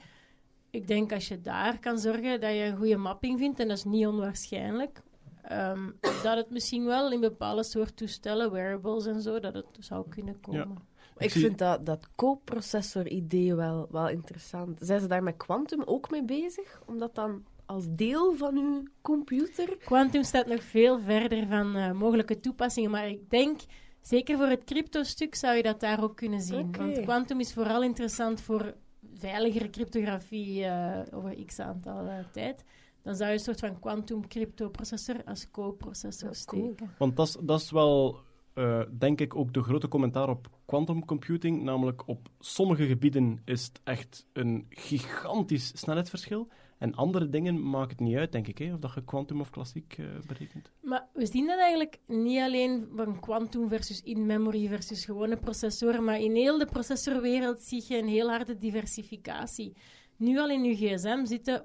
Ik denk als je daar kan zorgen dat je een goede mapping vindt, en dat is niet onwaarschijnlijk, ehm, dat het misschien wel in bepaalde soort toestellen, wearables en zo, dat het zou kunnen komen. Ik zie- vind dat, dat co-processor-idee wel, wel interessant. Zijn ze daar met Quantum ook mee bezig? Om dat dan als deel van uw computer... Quantum staat nog veel verder van eh, mogelijke toepassingen, maar ik denk, zeker voor het crypto-stuk zou je dat daar ook kunnen zien. Want Quantum is vooral interessant voor veiligere cryptografie eh, over x aantal eh, tijd. Dan zou je een soort van quantum cryptoprocessor als co-processor Ja, cool. steken. Want dat is, dat is wel, eh, denk ik, ook de grote commentaar op quantum computing. Namelijk, op sommige gebieden is het echt een gigantisch snelheidsverschil. En andere dingen maakt het niet uit, denk ik, hè, of dat je quantum of klassiek eh, berekent. Maar we zien dat eigenlijk niet alleen van quantum versus in-memory versus gewone processoren, maar in heel de processorwereld zie je een heel harde diversificatie. Nu al in je gsm zitten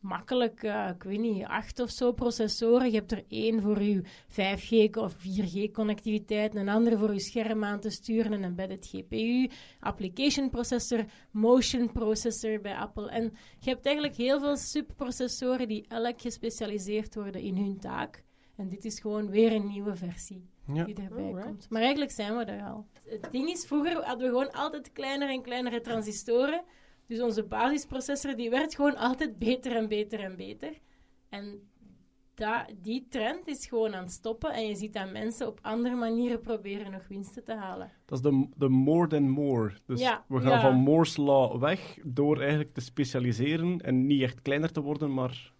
makkelijk, eh, ik weet niet, acht of zo processoren. Je hebt er één voor je 5G of 4G connectiviteit, een andere voor je scherm aan te sturen, een embedded GPU, application processor, motion processor bij Apple. En je hebt eigenlijk heel veel subprocessoren die elk gespecialiseerd worden in hun taak. En dit is gewoon weer een nieuwe versie Ja. die erbij Alright. komt. Maar eigenlijk zijn we er al. Het ding is, vroeger hadden we gewoon altijd kleinere en kleinere transistoren. Dus onze basisprocessor die werd gewoon altijd beter en beter en beter. En da, die trend is gewoon aan het stoppen. En je ziet dat mensen op andere manieren proberen nog winsten te halen. Dat is de, de more than more. Dus Ja, we gaan ja. van Moore's Law weg door eigenlijk te specialiseren en niet echt kleiner te worden, maar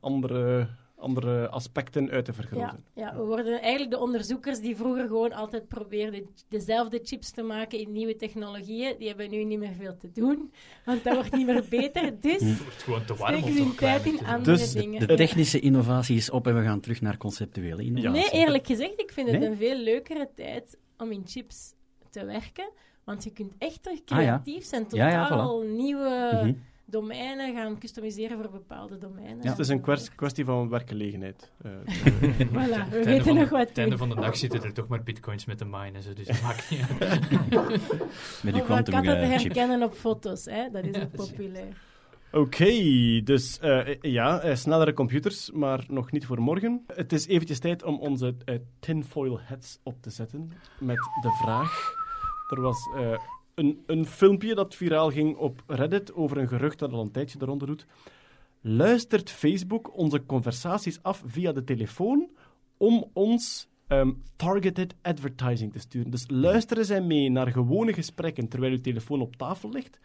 andere, andere aspecten uit te Ja, vergroten. ja, we worden eigenlijk de onderzoekers die vroeger gewoon altijd probeerden dezelfde chips te maken in nieuwe technologieën. Die hebben nu niet meer veel te doen, want dat wordt niet meer beter. Dus Het wordt gewoon te warm om steken hun tijd in andere Dus dingen. De technische innovatie is op en we gaan terug naar conceptuele innovatie. Nee, eerlijk gezegd, ik vind het Nee? een veel leukere tijd om in chips te werken, Want je kunt echt terug Ah, ja. creatief zijn, Ja, ja, totaal nieuwe Mhm. Domeinen gaan customiseren voor bepaalde domeinen. Ja. Het is een kwest- kwestie van werkgelegenheid. Eh, Voilà, we Het einde weten van nog de- wat Het einde van de dag zitten er toch maar bitcoins met de minen, zo, dus dat maakt niet uit. Met die quantum katten te eh, chip. herkennen op foto's, hè? dat is Ja, ook populair. Oké, dus eh, ja, snellere computers, maar nog niet voor morgen. Het is eventjes tijd om onze eh, tinfoil hats op te zetten met de vraag. Er was eh, een, een filmpje dat viraal ging op Reddit over een gerucht dat al een tijdje eronder doet. Luistert Facebook onze conversaties af via de telefoon om ons ehm, targeted advertising te sturen? Dus luisteren zij mee naar gewone gesprekken terwijl uw telefoon op tafel ligt,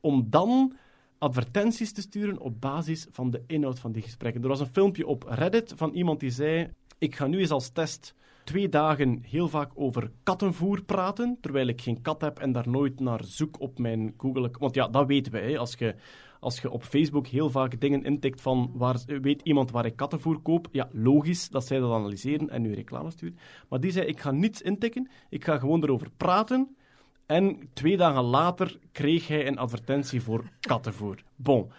om dan advertenties te sturen op basis van de inhoud van die gesprekken. Er was een filmpje op Reddit van iemand die zei: Ik ga nu eens als test twee dagen heel vaak over kattenvoer praten, terwijl ik geen kat heb en daar nooit naar zoek op mijn Google. Want ja, dat weten wij. Hè. Als je, als je op Facebook heel vaak dingen intikt van waar, weet iemand waar ik kattenvoer koop, ja, logisch dat zij dat analyseren en nu reclame sturen. Maar die zei: Ik ga niets intikken, ik ga gewoon erover praten. En twee dagen later kreeg hij een advertentie voor kattenvoer. Bon.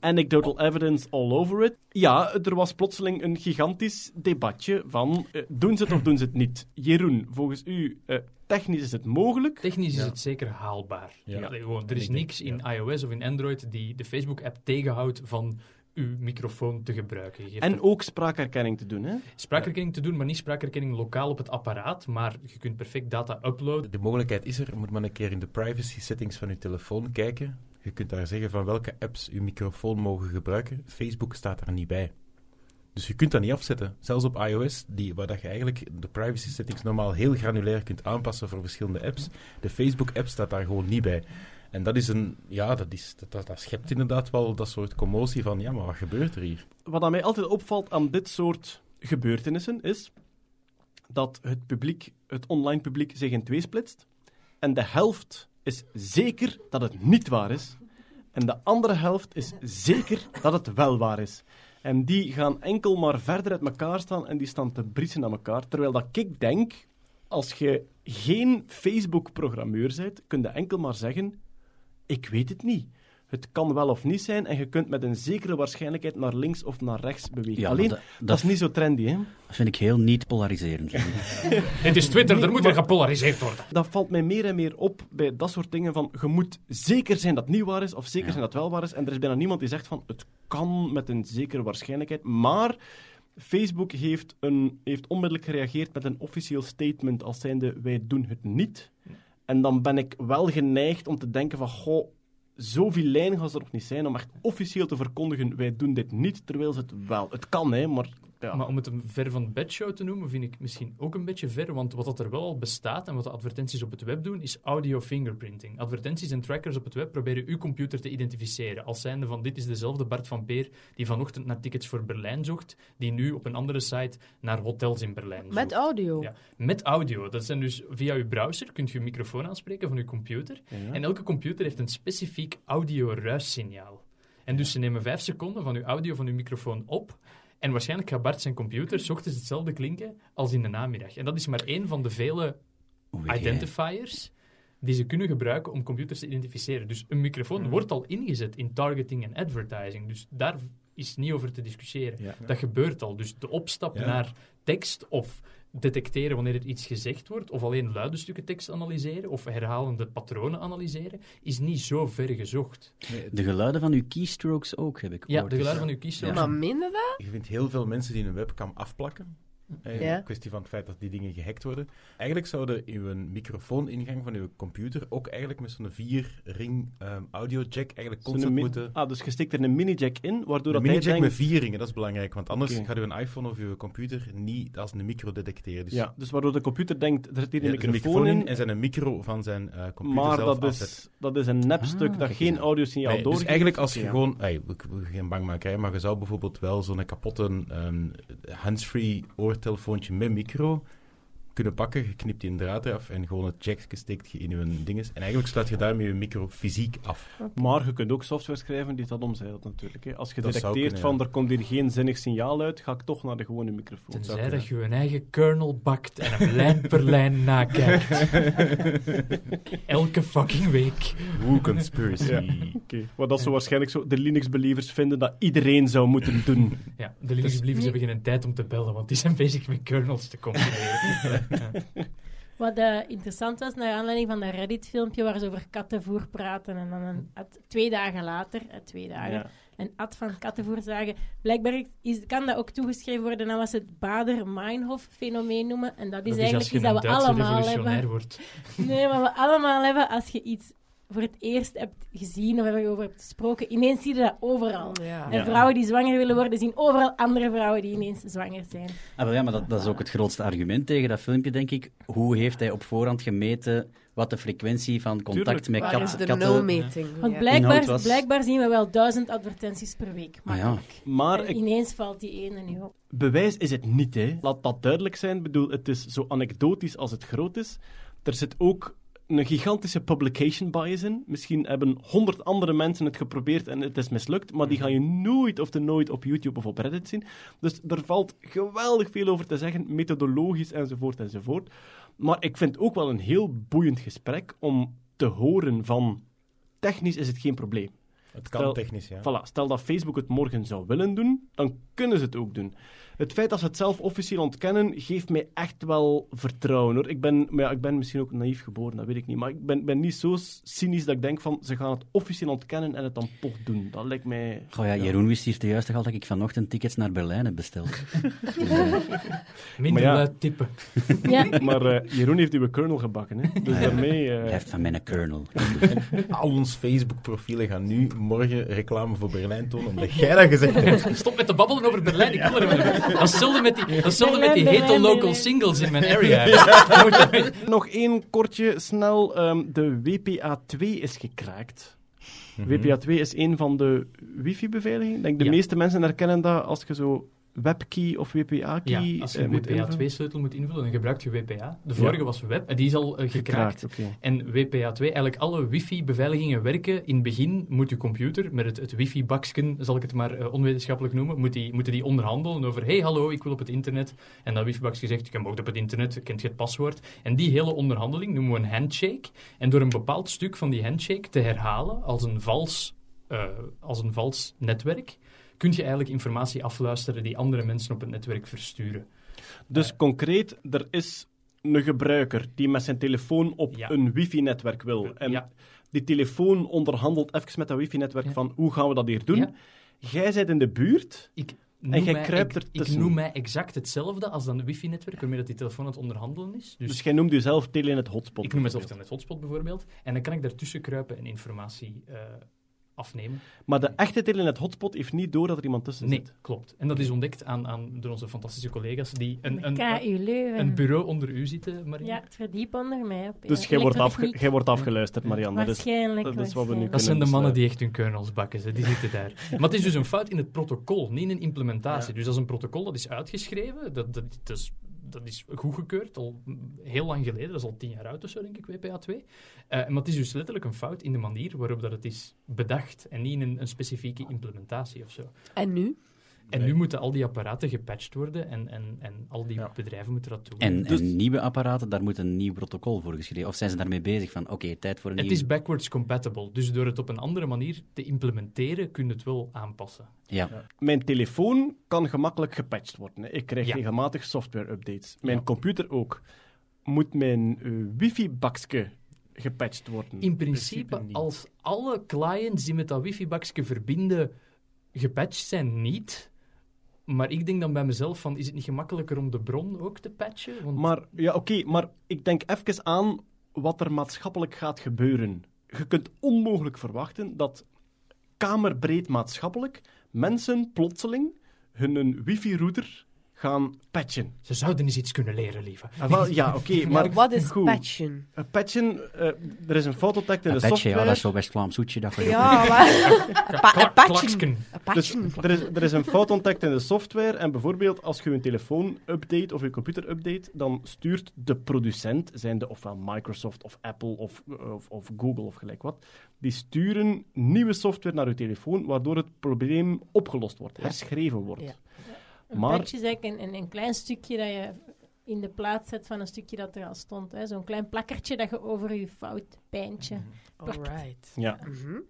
Anecdotal evidence all over it. Ja, er was plotseling een gigantisch debatje van eh, doen ze het of doen ze het niet. Jeroen, volgens u, eh, technisch is het mogelijk. Technisch is Ja. het zeker haalbaar. Ja. Gewoon, er is niks in iOS of in Android die de Facebook-app tegenhoudt van uw microfoon te gebruiken. En er ook spraakherkenning te doen. Hè? spraakherkenning te doen, maar niet spraakherkenning lokaal op het apparaat, maar je kunt perfect data uploaden. De mogelijkheid is er, je moet maar een keer in de privacy settings van je telefoon kijken. Je kunt daar zeggen van welke apps je microfoon mogen gebruiken. Facebook staat daar niet bij. Dus je kunt dat niet afzetten. Zelfs op iOS, die, waar dat je eigenlijk de privacy settings normaal heel granulair kunt aanpassen voor verschillende apps. De Facebook-app staat daar gewoon niet bij. En dat is een, ja, dat, is, dat, dat, schept inderdaad wel dat soort commotie van, ja, maar wat gebeurt er hier? Wat aan mij altijd opvalt aan dit soort gebeurtenissen is dat het publiek, het online publiek, zich in twee splitst. En de helft is zeker dat het niet waar is. En de andere helft is zeker dat het wel waar is. En die gaan enkel maar verder uit elkaar staan en die staan te briesen aan elkaar. Terwijl dat ik denk, als je geen Facebook-programmeur bent, kun je enkel maar zeggen, ik weet het niet. Het kan wel of niet zijn en je kunt met een zekere waarschijnlijkheid naar links of naar rechts bewegen. Ja, Alleen, dat, dat, is niet zo trendy, hè. dat vind ik heel niet polariserend. Het is Twitter, er moet er gepolariseerd worden. Dat valt mij meer en meer op bij dat soort dingen van je moet zeker zijn dat het niet waar is of zeker Ja. zijn dat het wel waar is. En er is bijna niemand die zegt van het kan met een zekere waarschijnlijkheid. Maar Facebook heeft, een, heeft onmiddellijk gereageerd met een officieel statement als zijnde wij doen het niet. En dan ben ik wel geneigd om te denken van goh, zoveel lijn gaan ze er nog niet zijn om echt officieel te verkondigen wij doen dit niet, terwijl ze het wel. Het kan, hè, maar... Ja. Maar om het een ver van bedshow te noemen, vind ik misschien ook een beetje ver. Want wat dat er wel al bestaat en wat de advertenties op het web doen, is audio fingerprinting. Advertenties en trackers op het web proberen uw computer te identificeren. Als zijnde van dit is dezelfde Bart van Peer die vanochtend naar tickets voor Berlijn zocht, die nu op een andere site naar hotels in Berlijn zoekt. Met audio. Ja. Met audio. Dat zijn dus via uw browser kunt je een microfoon aanspreken van uw computer. Ja. En elke computer heeft een specifiek audio-ruissignaal. En dus ze nemen vijf seconden van uw audio van uw microfoon op. En waarschijnlijk gaat Bart zijn computer ochtends hetzelfde klinken als in de namiddag. En dat is maar één van de vele identifiers die ze kunnen gebruiken om computers te identificeren. Dus een microfoon Mhm. wordt al ingezet in targeting en advertising. Dus daar is niet over te discussiëren. Ja. Dat gebeurt al. Dus de opstap Ja. naar tekst of detecteren wanneer er iets gezegd wordt, of alleen luide stukken tekst analyseren, of herhalende patronen analyseren, is niet zo ver gezocht. De geluiden van uw keystrokes ook, heb ik Ja, de eens- geluiden van uw kiestrook. Ja. Maar je dat? Je vindt heel veel mensen die een webcam afplakken. Eh, Ja. Een kwestie van het feit dat die dingen gehackt worden. Eigenlijk zouden uw microfooningang van uw computer ook eigenlijk met zo'n vier ring ehm audio jack eigenlijk constant moeten... Ah, dus je stikt er een mini-jack in, waardoor Een dat mini-jack denkt... met vier ringen, dat is belangrijk, want anders gaat uw iPhone of uw computer niet als een micro detecteren. Dus Ja, dus waardoor de computer denkt, er zit hier ja, een er is een microfoon, in, en zijn een micro van zijn eh, computer maar zelf dat afzet. is, dat is een nepstuk Ah, dat geen audiosignaal Nee, dus doorgeeft. eigenlijk als je Ja. gewoon... Hey, ik wil geen bangmakerij, maar je zou bijvoorbeeld wel zo'n kapotte ehm, handsfree oortelefoontje met micro kunnen pakken. Je knipt die een draad eraf en gewoon het jackje steekt je in je dinges. En eigenlijk sluit je daarmee je micro fysiek af. Maar je kunt ook software schrijven die dat omzeilt natuurlijk. Hè. Als je Dat detecteert kunnen, van ja. er komt hier geen zinnig signaal uit, ga ik toch naar de gewone microfoon. Tenzij dat je een eigen kernel bakt en hem lijn per lijn nakijkt. Elke fucking week. Hoe conspiracy. Ja. Maar dat zo waarschijnlijk zo de Linux-believers vinden dat iedereen zou moeten doen. Ja, de Linux-believers hebben geen tijd om te bellen, want die zijn bezig met kernels te combineren. Wat eh, interessant was, naar aanleiding van dat Reddit-filmpje waar ze over kattenvoer praten. En dan een, Ad- twee dagen later, eh, twee dagen, Ja. een ad van kattenvoer zagen. Blijkbaar is, kan dat ook toegeschreven worden aan wat ze het Bader-Meinhof-fenomeen noemen. En dat is Dat is eigenlijk je iets dat we allemaal hebben. wordt. Nee, maar we allemaal hebben als je iets voor het eerst hebt gezien of erover hebt gesproken. Ineens zie je dat overal. Ja. En Ja. vrouwen die zwanger willen worden, zien overal andere vrouwen die ineens zwanger zijn. Ah, wel ja, maar dat, dat is ook het grootste argument tegen dat filmpje, denk ik. Hoe heeft hij op voorhand gemeten wat de frequentie van contact Tuurlijk. met Waar kat, is de katten... nulmeting? Want Ja. blijkbaar, Inhoud was- blijkbaar zien we wel duizend advertenties per week. Ah ja. makkelijk. Maar En ik, ineens valt die ene nu op. bewijs is het niet, hè. Laat dat duidelijk zijn. Ik bedoel, het is zo anekdotisch als het groot is. Er zit ook een gigantische publication bias in. Misschien hebben honderd andere mensen het geprobeerd en het is mislukt, maar die ga je nooit of te nooit op YouTube of op Reddit zien. Dus er valt geweldig veel over te zeggen, methodologisch enzovoort enzovoort. Maar ik vind ook wel een heel boeiend gesprek om te horen van technisch is het geen probleem. Het kan Stel- technisch, ja. Voilà, stel dat Facebook het morgen zou willen doen, dan kunnen ze het ook doen. Het feit dat ze het zelf officieel ontkennen, geeft mij echt wel vertrouwen. Hoor. Ik, ben, maar ja, ik ben misschien ook naïef geboren, dat weet ik niet. Maar ik ben, ben niet zo cynisch dat ik denk van, ze gaan het officieel ontkennen en het dan toch doen. Dat lijkt mij... Goh ja, Jeroen wist hier juist toch al dat ik vanochtend tickets naar Berlijn heb besteld. Dus, eh, Minder ja. luid tippen. Ja, Maar eh, Jeroen heeft uw kernel gebakken, hè. Dus daarmee... eh, hij heeft van mij een kernel. Al ons Facebook-profielen gaan nu morgen reclame voor Berlijn tonen, omdat jij dat gezegd hebt. Stop met te babbelen over Berlijn. Ik wil er. Dat is hetzelfde met die, dat is hetzelfde met die hete local singles in mijn area. Nog één kortje, snel. ehm, de WPA2 is gekraakt. WPA2 is een van de wifi-beveiligingen. Ik denk de Ja. meeste mensen herkennen dat als je zo WebKey of WPA-key Ja, als je eh, een moet invullen. WPA2-sleutel moet invullen, dan gebruik je WPA. De vorige was Web, en die is al eh, gekraakt. En WPA2, eigenlijk alle wifi-beveiligingen werken. In het begin moet je computer, met het, het wifi-baksken, zal ik het maar eh, onwetenschappelijk noemen, moet die, moeten die onderhandelen over hey, hallo, ik wil op het internet. En dat wifi-baksken zegt, je mag op het internet, kent je het paswoord. En die hele onderhandeling noemen we een handshake. En door een bepaald stuk van die handshake te herhalen als een vals, eh, als een vals netwerk, kun je eigenlijk informatie afluisteren die andere mensen op het netwerk versturen. Dus concreet, er is een gebruiker die met zijn telefoon op Ja. een wifi-netwerk wil. En Ja. die telefoon onderhandelt even met dat wifi-netwerk Ja. van hoe gaan we dat hier doen. Jij bent in de buurt. Ik En jij kruipt ik- ertussen. Ik noem mij exact hetzelfde als dan de wifi-netwerk waarmee dat die telefoon aan het onderhandelen is. Dus, Dus, jij noemt jezelf Telenet Hotspot. ik noem mezelf het hotspot bijvoorbeeld. En dan kan ik daartussen kruipen en informatie eh, afnemen. Maar de echte Telenet Hotspot heeft niet door dat er iemand tussen Nee, zit. klopt. En dat is ontdekt aan, aan, door onze fantastische collega's die een, een, een, bureau onder u zitten, Marie. Ja, het verdiep onder mij. Op, Dus jij wordt, afge elektrotechniek. jij wordt afgeluisterd, Marianne. Dat is, Waarschijnlijk. dat is wat we nu. Dat zijn de mannen die echt hun kernels bakken, ze. die zitten daar. Maar het is dus een fout in het protocol, niet in een implementatie. Dus dat is een protocol dat is uitgeschreven, dat, dat, dat, is, dat is goedgekeurd al heel lang geleden, dat is al tien jaar oud of zo, denk ik, WPA2. Eh, maar het is dus letterlijk een fout in de manier waarop dat het is bedacht en niet in een, een specifieke implementatie of zo. En nu? En nu moeten al die apparaten gepatcht worden en, en, en al die Ja. bedrijven moeten dat doen. En, Dus- en nieuwe apparaten, daar moet een nieuw protocol voor geschreven. Of zijn ze daarmee bezig van, oké, tijd voor een het nieuw... is backwards compatible, dus door het op een andere manier te implementeren kun je het wel aanpassen. Ja. Mijn telefoon kan gemakkelijk gepatcht worden. hè. Ik krijg Ja. regelmatig software-updates. Mijn Ja. computer ook. Moet mijn eh, wifi-bakje gepatcht worden? In principe, principe als alle clients die met dat wifi-bakje verbinden gepatcht zijn, niet. Maar ik denk dan bij mezelf van, is het niet gemakkelijker om de bron ook te patchen? Want Maar, ja, oké, maar ik denk even aan wat er maatschappelijk gaat gebeuren. Je kunt onmogelijk verwachten dat kamerbreed maatschappelijk mensen plotseling hun wifi-router gaan patchen. Ze zouden eens iets kunnen leren, lieve. Ah, wel, ja, oké, maar Maar wat is goed. patchen? Eh, patchen, eh, er is een fout ontdekt in Een de software. ja, dat is zo West-Vlaams hoedje. Dat Ja, maar... Een pa- een patchen. Een Dus patchen. er is, er is een fout ontdekt in de software en bijvoorbeeld als je je telefoon update of je computer update, dan stuurt de producent, zijnde ofwel Microsoft of Apple of, of, of Google of gelijk wat, die sturen nieuwe software naar je telefoon, waardoor het probleem opgelost wordt, herschreven wordt. Ja. Een Maar- patch is eigenlijk een, een, een klein stukje dat je in de plaats zet van een stukje dat er al stond. hè. Zo'n klein plakkertje dat je over je fout pijntje plakt. Alright. Ja. Mhm.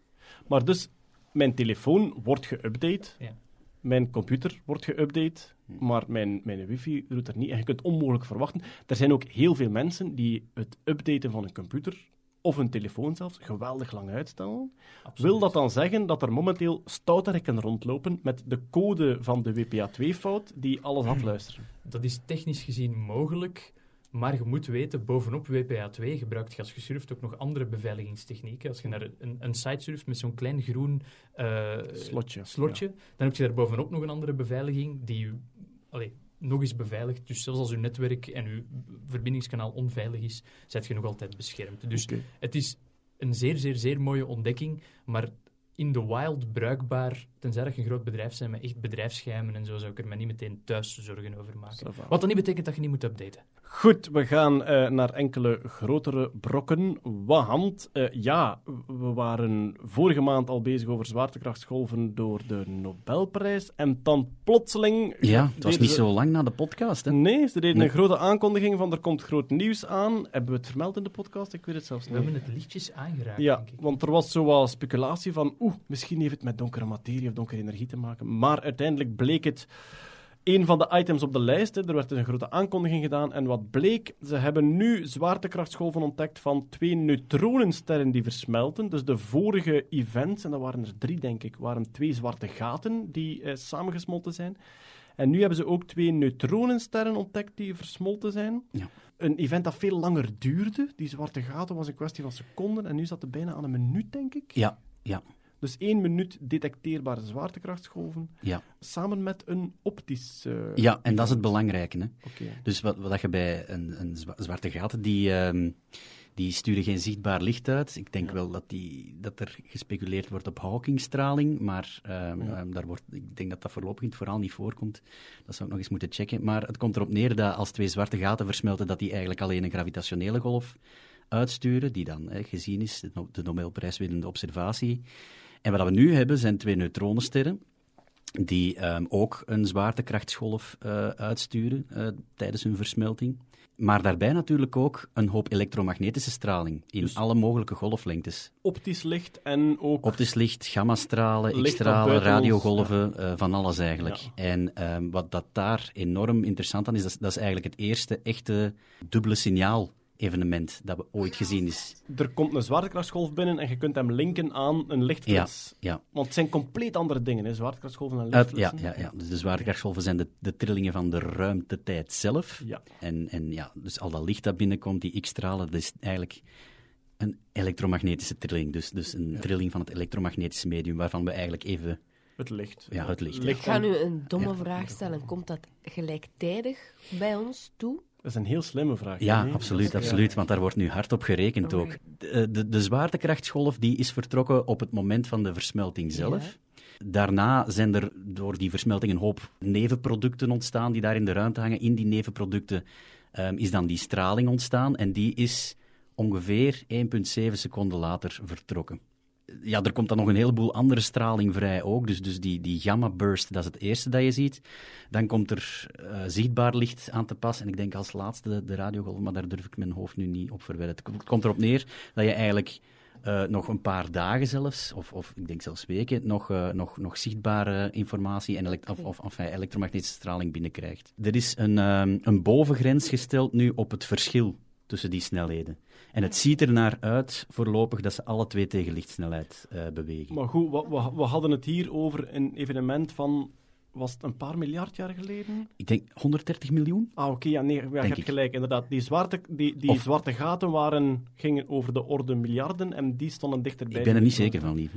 Maar dus, mijn telefoon wordt geüpdate, Ja. mijn computer wordt geüpdate, maar mijn, mijn wifi doet er niet. En je kunt onmogelijk verwachten. Er zijn ook heel veel mensen die het updaten van een computer of een telefoon zelfs geweldig lang uitstellen. Absoluut. Wil dat dan zeggen dat er momenteel stouterikken rondlopen met de code van de WPA2-fout die alles afluisteren? Dat is technisch gezien mogelijk, maar je moet weten, bovenop WPA2 gebruikt je als je surft ook nog andere beveiligingstechnieken. Als je naar een, een site surft met zo'n klein groen eh, Slotje. slotje, dan heb je daar bovenop nog een andere beveiliging die je nog eens beveiligt. Dus zelfs als je netwerk en je verbindingskanaal onveilig is, zet je nog altijd beschermd. Dus het is een zeer, zeer, zeer mooie ontdekking, maar in de wild bruikbaar, tenzij dat je een groot bedrijf bent met echt bedrijfsgeheimen en zo, zou ik er me niet meteen thuis zorgen over maken. Wat dan niet betekent dat je niet moet updaten. Goed, we gaan eh, naar enkele grotere brokken. Want eh, ja, we waren vorige maand al bezig over zwaartekrachtsgolven door de Nobelprijs. En dan plotseling... Ja, het was niet ze- zo lang na de podcast. Hè. Nee, ze deden Nee. een grote aankondiging van er komt groot nieuws aan. Hebben we het vermeld in de podcast? Ik weet het zelfs We niet. hebben het lichtjes aangeraakt, Ja, denk ik. want er was zo wat speculatie van, oeh, misschien heeft het met donkere materie of donkere energie te maken. Maar uiteindelijk bleek het een van de items op de lijst. Hè. Er werd dus een grote aankondiging gedaan. En wat bleek? Ze hebben nu zwaartekrachtsgolven ontdekt van twee neutronensterren die versmelten. Dus de vorige events, en dat waren er drie, denk ik, waren twee zwarte gaten die eh, samengesmolten zijn. En nu hebben ze ook twee neutronensterren ontdekt die versmolten zijn. Ja. Een event dat veel langer duurde. Die zwarte gaten was een kwestie van seconden. En nu zat het bijna aan een minuut, denk ik. Ja, ja, Dus één minuut detecteerbare zwaartekrachtsgolven. ja. Samen met een optisch... eh, ja, en dat is het belangrijke. Hè. Dus wat, wat je bij een, een zwa- zwarte gaten, die, ehm, die sturen geen zichtbaar licht uit. Ik denk wel dat, die, dat er gespeculeerd wordt op Hawkingstraling, maar ehm, Ja. ehm, daar wordt, ik denk dat dat voorlopig in het verhaal niet voorkomt. Dat zou ik nog eens moeten checken. Maar het komt erop neer dat als twee zwarte gaten versmelten, dat die eigenlijk alleen een gravitationele golf uitsturen, die dan hè, gezien is, de Nobelprijswinnende observatie. En wat we nu hebben, zijn twee neutronensterren die ehm, ook een zwaartekrachtsgolf eh, uitsturen eh, tijdens hun versmelting. Maar daarbij natuurlijk ook een hoop elektromagnetische straling in Dus- alle mogelijke golflengtes. Optisch licht en ook... Optisch licht, gammastralen, x-stralen, radiogolven, eh, van alles eigenlijk. Ja. En ehm, wat dat daar enorm interessant aan is, dat is, dat is eigenlijk het eerste echte dubbele signaal evenement dat we ooit gezien is. Er komt een zwaartekrachtsgolf binnen en je kunt hem linken aan een lichtflits. Ja, Want het zijn compleet andere dingen, hè, zwaartekrachtsgolven en Uit, ja, ja, ja. Dus de zwaartekrachtsgolven zijn de, de trillingen van de ruimtetijd zelf. Ja. En, en ja, dus al dat licht dat binnenkomt, die x-stralen, dat is eigenlijk een elektromagnetische trilling. Dus, dus een trilling van het elektromagnetische medium, waarvan we eigenlijk even... Het licht. Ja, het licht, ja. Ik ga nu een domme Ja. vraag stellen. Komt dat gelijktijdig bij ons toe? Dat is een heel slimme vraag. Ja, nee? absoluut, absoluut, want daar wordt nu hard op gerekend ook. De, de, de zwaartekrachtsgolf die is vertrokken op het moment van de versmelting zelf. Daarna zijn er door die versmelting een hoop nevenproducten ontstaan die daar in de ruimte hangen. In die nevenproducten ehm, is dan die straling ontstaan en die is ongeveer 1,7 seconden later vertrokken. Ja, er komt dan nog een heleboel andere straling vrij ook. Dus, dus die, die gamma-burst, dat is het eerste dat je ziet. Dan komt er eh, zichtbaar licht aan te pas. En ik denk als laatste de radiogolven, maar daar durf ik mijn hoofd nu niet op verwedden. Het komt- erop neer dat je eigenlijk eh, nog een paar dagen zelfs, of, of ik denk zelfs weken, nog, eh, nog, nog zichtbare informatie en elekt- of, of enfin, elektromagnetische straling binnenkrijgt. Er is een, ehm, een bovengrens gesteld nu op het verschil tussen die snelheden. En het ziet er naar uit voorlopig dat ze alle twee tegen lichtsnelheid eh, bewegen. Maar goed, we, we, we hadden het hier over een evenement van... Was het een paar miljard jaar geleden? Ik denk 130 miljoen? Ah, oké, ja, nee, ja, je hebt ik. gelijk. Inderdaad, die, zwarte, die, die Of- zwarte gaten waren, gingen over de orde miljarden en die stonden dichterbij. Ik ben er niet zeker van, lieve.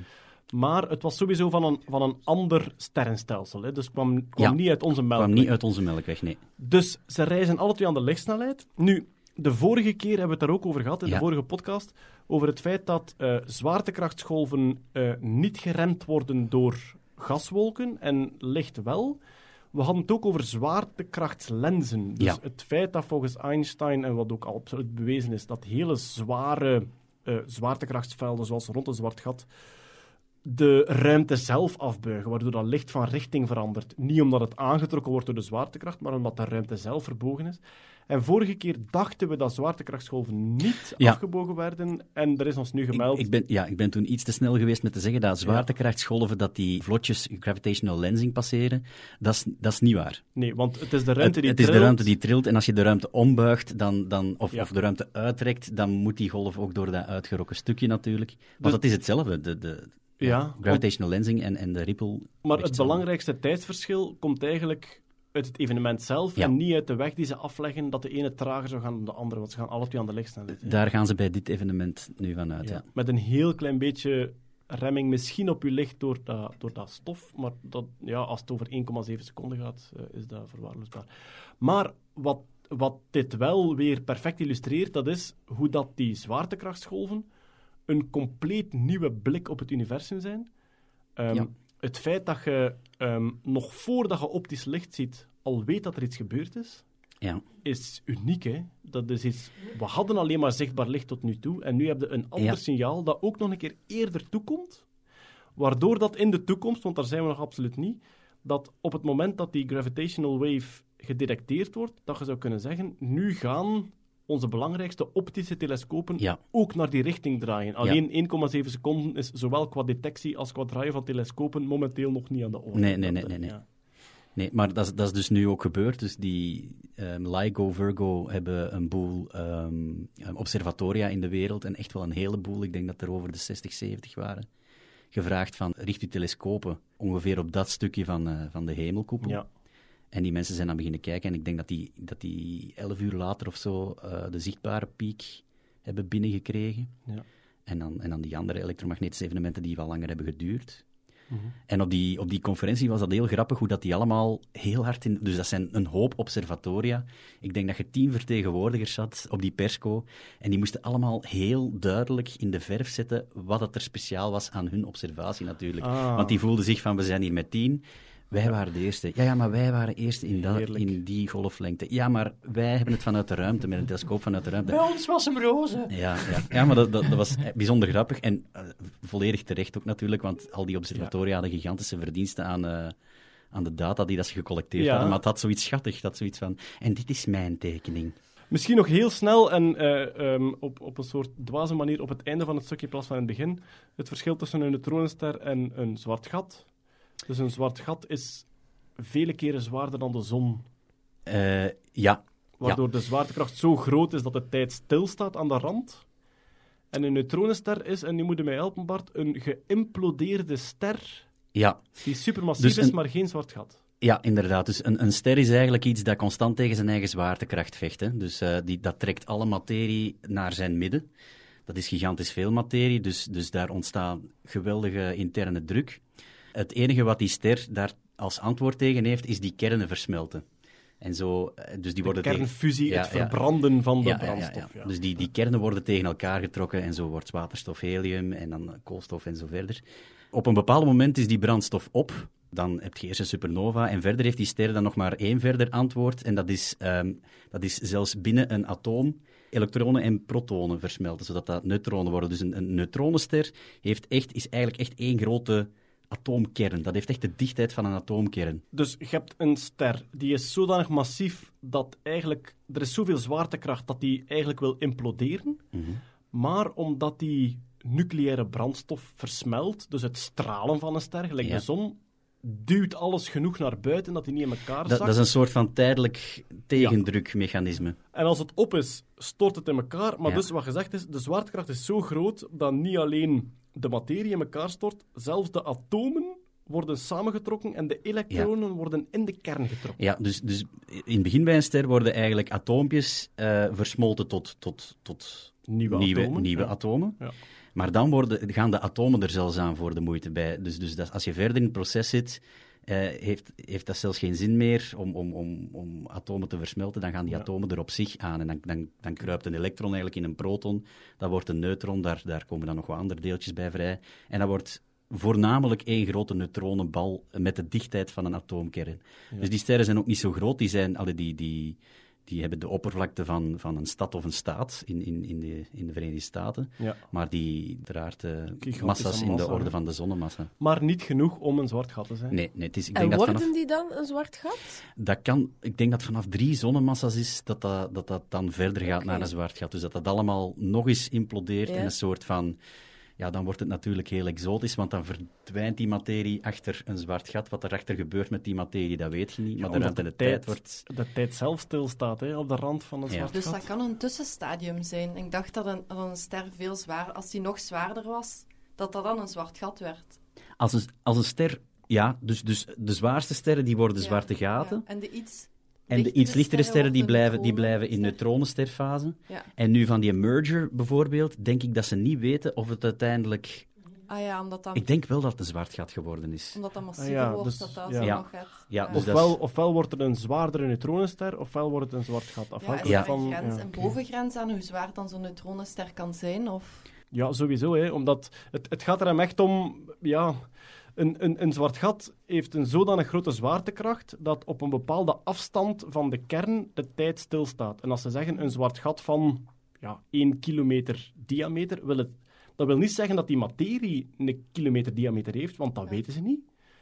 Maar het was sowieso van een, van een ander sterrenstelsel. Hè. Dus kwam, kwam Ja. niet uit onze melkweg. kwam niet uit onze melkweg, nee. Dus ze reizen alle twee aan de lichtsnelheid. Nu, de vorige keer hebben we het daar ook over gehad, in de vorige podcast, over het feit dat eh, zwaartekrachtsgolven eh, niet geremd worden door gaswolken en licht wel. We hadden het ook over zwaartekrachtslenzen. Dus Ja. het feit dat volgens Einstein, en wat ook al absoluut bewezen is, dat hele zware eh, zwaartekrachtsvelden, zoals rond een zwart gat, de ruimte zelf afbuigen, waardoor dat licht van richting verandert. Niet omdat het aangetrokken wordt door de zwaartekracht, maar omdat de ruimte zelf verbogen is. En vorige keer dachten we dat zwaartekrachtsgolven niet Ja. afgebogen werden, en er is ons nu gemeld... Ik, ik, ben, ja, ik ben toen iets te snel geweest met te zeggen dat zwaartekrachtsgolven, dat die vlotjes gravitational lensing passeren. Dat is, dat is niet waar. Nee, want het is de ruimte het, die het is de trilt. ruimte die trilt en als je de ruimte ombuigt dan, dan, of, Ja. of de ruimte uitrekt, dan moet die golf ook door dat uitgerokken stukje natuurlijk. Want Dus- het is hetzelfde, de, de Ja, gravitational lensing en, en de ripple. Maar het belangrijkste tijdsverschil komt eigenlijk uit het evenement zelf Ja. en niet uit de weg die ze afleggen, dat de ene trager zou gaan dan de andere, want ze gaan alle twee aan de lichtsnelheid. Daar gaan ze bij dit evenement nu van uit. Ja. Ja. Met een heel klein beetje remming, misschien op je licht door dat, door dat stof, maar dat, ja, als het over 1,7 seconden gaat, eh, is dat verwaarloosbaar. Maar wat, wat dit wel weer perfect illustreert, dat is hoe dat die zwaartekrachtsgolven een compleet nieuwe blik op het universum zijn. Ehm, Ja. Het feit dat je ehm, nog voordat je optisch licht ziet, al weet dat er iets gebeurd is, Ja. is uniek. Hè? Dat is iets, we hadden alleen maar zichtbaar licht tot nu toe. En nu heb je een ander Ja. signaal dat ook nog een keer eerder toekomt. Waardoor dat in de toekomst, want daar zijn we nog absoluut niet, dat op het moment dat die gravitational wave gedetecteerd wordt, dat je zou kunnen zeggen, nu gaan onze belangrijkste optische telescopen Ja. ook naar die richting draaien. Alleen 1,7 seconden is zowel qua detectie als qua draaien van telescopen momenteel nog niet aan de orde. Nee, nee, nee, nee, nee. ja. Nee, maar dat is, dat is dus nu ook gebeurd. Dus die ehm, LIGO, Virgo hebben een boel ehm, observatoria in de wereld. En echt wel een heleboel. Ik denk dat er over de 60, 70 waren. Gevraagd van, richt uw telescopen ongeveer op dat stukje van, eh, van de hemelkoepel. Ja. En die mensen zijn dan beginnen kijken. En ik denk dat die, dat die elf uur later of zo eh, de zichtbare piek hebben binnengekregen. Ja. En, dan, en dan die andere elektromagnetische evenementen die wel langer hebben geduurd. Mhm. En op die, op die conferentie was dat heel grappig hoe dat die allemaal heel hard in... Dus dat zijn een hoop observatoria. Ik denk dat je tien vertegenwoordigers had op die persco. En die moesten allemaal heel duidelijk in de verf zetten wat dat er speciaal was aan hun observatie natuurlijk. Ah. Want die voelden zich van, we zijn hier met tien. Wij waren de eerste. Ja, ja, maar wij waren eerst in, dat, in die golflengte. Ja, maar wij hebben het vanuit de ruimte, met een telescoop vanuit de ruimte. Bij ons was hem roze. Ja, ja. ja maar dat, dat, dat was bijzonder grappig en eh, volledig terecht ook natuurlijk, want al die observatoria hadden gigantische verdiensten aan, eh, aan de data die dat ze gecollecteerd Ja. hadden. Maar het had zoiets schattig, dat zoiets van, en dit is mijn tekening. Misschien nog heel snel en eh, ehm, op, op een soort dwaze manier op het einde van het stukje in plaats van in het begin. Het verschil tussen een neutronenster en een zwart gat. Dus een zwart gat is vele keren zwaarder dan de zon. Eh, ja, Waardoor de zwaartekracht zo groot is dat de tijd stilstaat aan de rand. En een neutronenster is, en nu moet je mij helpen Bart, een geïmplodeerde ster ja, die supermassief Dus is, maar geen zwart gat. ja, inderdaad. Dus een, een ster is eigenlijk iets dat constant tegen zijn eigen zwaartekracht vecht. Hè. Dus eh, die, dat trekt alle materie naar zijn midden. Dat is gigantisch veel materie, dus, dus daar ontstaat geweldige interne druk. Het enige wat die ster daar als antwoord tegen heeft, is die kernen versmelten. En zo, eh, dus die De worden tegen... kernfusie, Ja, het ja. verbranden van de brandstof. Dus die, die kernen worden tegen elkaar getrokken en zo wordt waterstof, helium en dan koolstof en zo verder. Op een bepaald moment is die brandstof op. Dan heb je eerst een supernova en verder heeft die ster dan nog maar één verder antwoord. En dat is, ehm, dat is zelfs binnen een atoom elektronen en protonen versmelten, zodat dat neutronen worden. Dus een, een neutronenster heeft echt, is eigenlijk echt één grote atoomkern. Dat heeft echt de dichtheid van een atoomkern. Dus je hebt een ster, die is zodanig massief dat eigenlijk... Er is zoveel zwaartekracht dat die eigenlijk wil imploderen. Mhm. Maar omdat die nucleaire brandstof versmelt, dus het stralen van een ster, gelijk Ja. de zon, duwt alles genoeg naar buiten dat die niet in elkaar zakt. dat is een soort van tijdelijk tegendrukmechanisme. En als het op is, stort het in elkaar. Maar Ja. dus wat gezegd is, de zwaartekracht is zo groot dat niet alleen de materie in elkaar stort, zelfs de atomen worden samengetrokken en de elektronen worden in de kern getrokken. Ja, dus, dus in het begin bij een ster worden eigenlijk atoompjes eh, versmolten tot, tot, tot Nieuwe, nieuwe, atomen. nieuwe Ja. atomen. Ja. Maar dan worden, gaan de atomen er zelfs aan voor de moeite bij. Dus, dus dat, als je verder in het proces zit, eh, heeft, heeft dat zelfs geen zin meer om, om, om, om atomen te versmelten. Dan gaan die Ja. atomen er op zich aan. En dan, dan, dan kruipt een elektron eigenlijk in een proton. Dat wordt een neutron, daar, daar komen dan nog wat andere deeltjes bij vrij. En dat wordt voornamelijk één grote neutronenbal met de dichtheid van een atoomkern. Dus die sterren zijn ook niet zo groot. Die, zijn, allee, die, die, die hebben de oppervlakte van, van een stad of een staat in, in, in, de, in de Verenigde Staten. Ja. Maar die draagt eh, Gigantische massa's in de orde van de zonnemassa. Maar niet genoeg om een zwart gat te zijn. Nee, nee het is, ik En denk dat worden vanaf, die dan een zwart gat? dat kan, ik denk dat vanaf drie zonnemassa's is dat dat, dat, dat dan verder gaat naar een zwart gat. Dus dat dat allemaal nog eens implodeert Ja. in een soort van... Ja, dan wordt het natuurlijk heel exotisch, want dan verdwijnt die materie achter een zwart gat. Wat erachter gebeurt met die materie, dat weet je niet. Maar de omdat ruimte en de de tijd tijd- wordt... De tijd zelf stilstaat hè, op de rand van een Ja. zwart Dus gat. dat kan een tussenstadium zijn. Ik dacht dat een, dat een ster veel zwaarder, als die nog zwaarder was, dat dat dan een zwart gat werd. Als een, als een ster... Ja, dus, dus de zwaarste sterren die worden Ja, zwarte gaten. ja. En de iets En de iets lichtere sterren die blijven, die blijven in neutronenster. neutronensterfase. Ja. En nu van die merger bijvoorbeeld, denk ik dat ze niet weten of het uiteindelijk... Ah ja, omdat dat, Ik denk wel dat het een zwart gat geworden is. omdat dat massiever Ah ja, wordt, dus- dat dat ja. zo Ja. nog gaat. Ja, dus Ofwel, ofwel wordt er een zwaardere neutronenster, ofwel wordt het een zwart gat. Ja, is Afhankelijk Ja. een van... grens, ja, een bovengrens aan hoe zwaar dan zo'n neutronenster kan zijn? Of... Ja, sowieso. Hè, omdat het, het gaat er hem echt om... Ja, een, een, een zwart gat heeft een zodanig grote zwaartekracht dat op een bepaalde afstand van de kern de tijd stilstaat. En als ze zeggen een zwart gat van ja, 1 kilometer diameter, wil het, dat wil niet zeggen dat die materie een kilometer diameter heeft, want dat Ja. weten ze niet.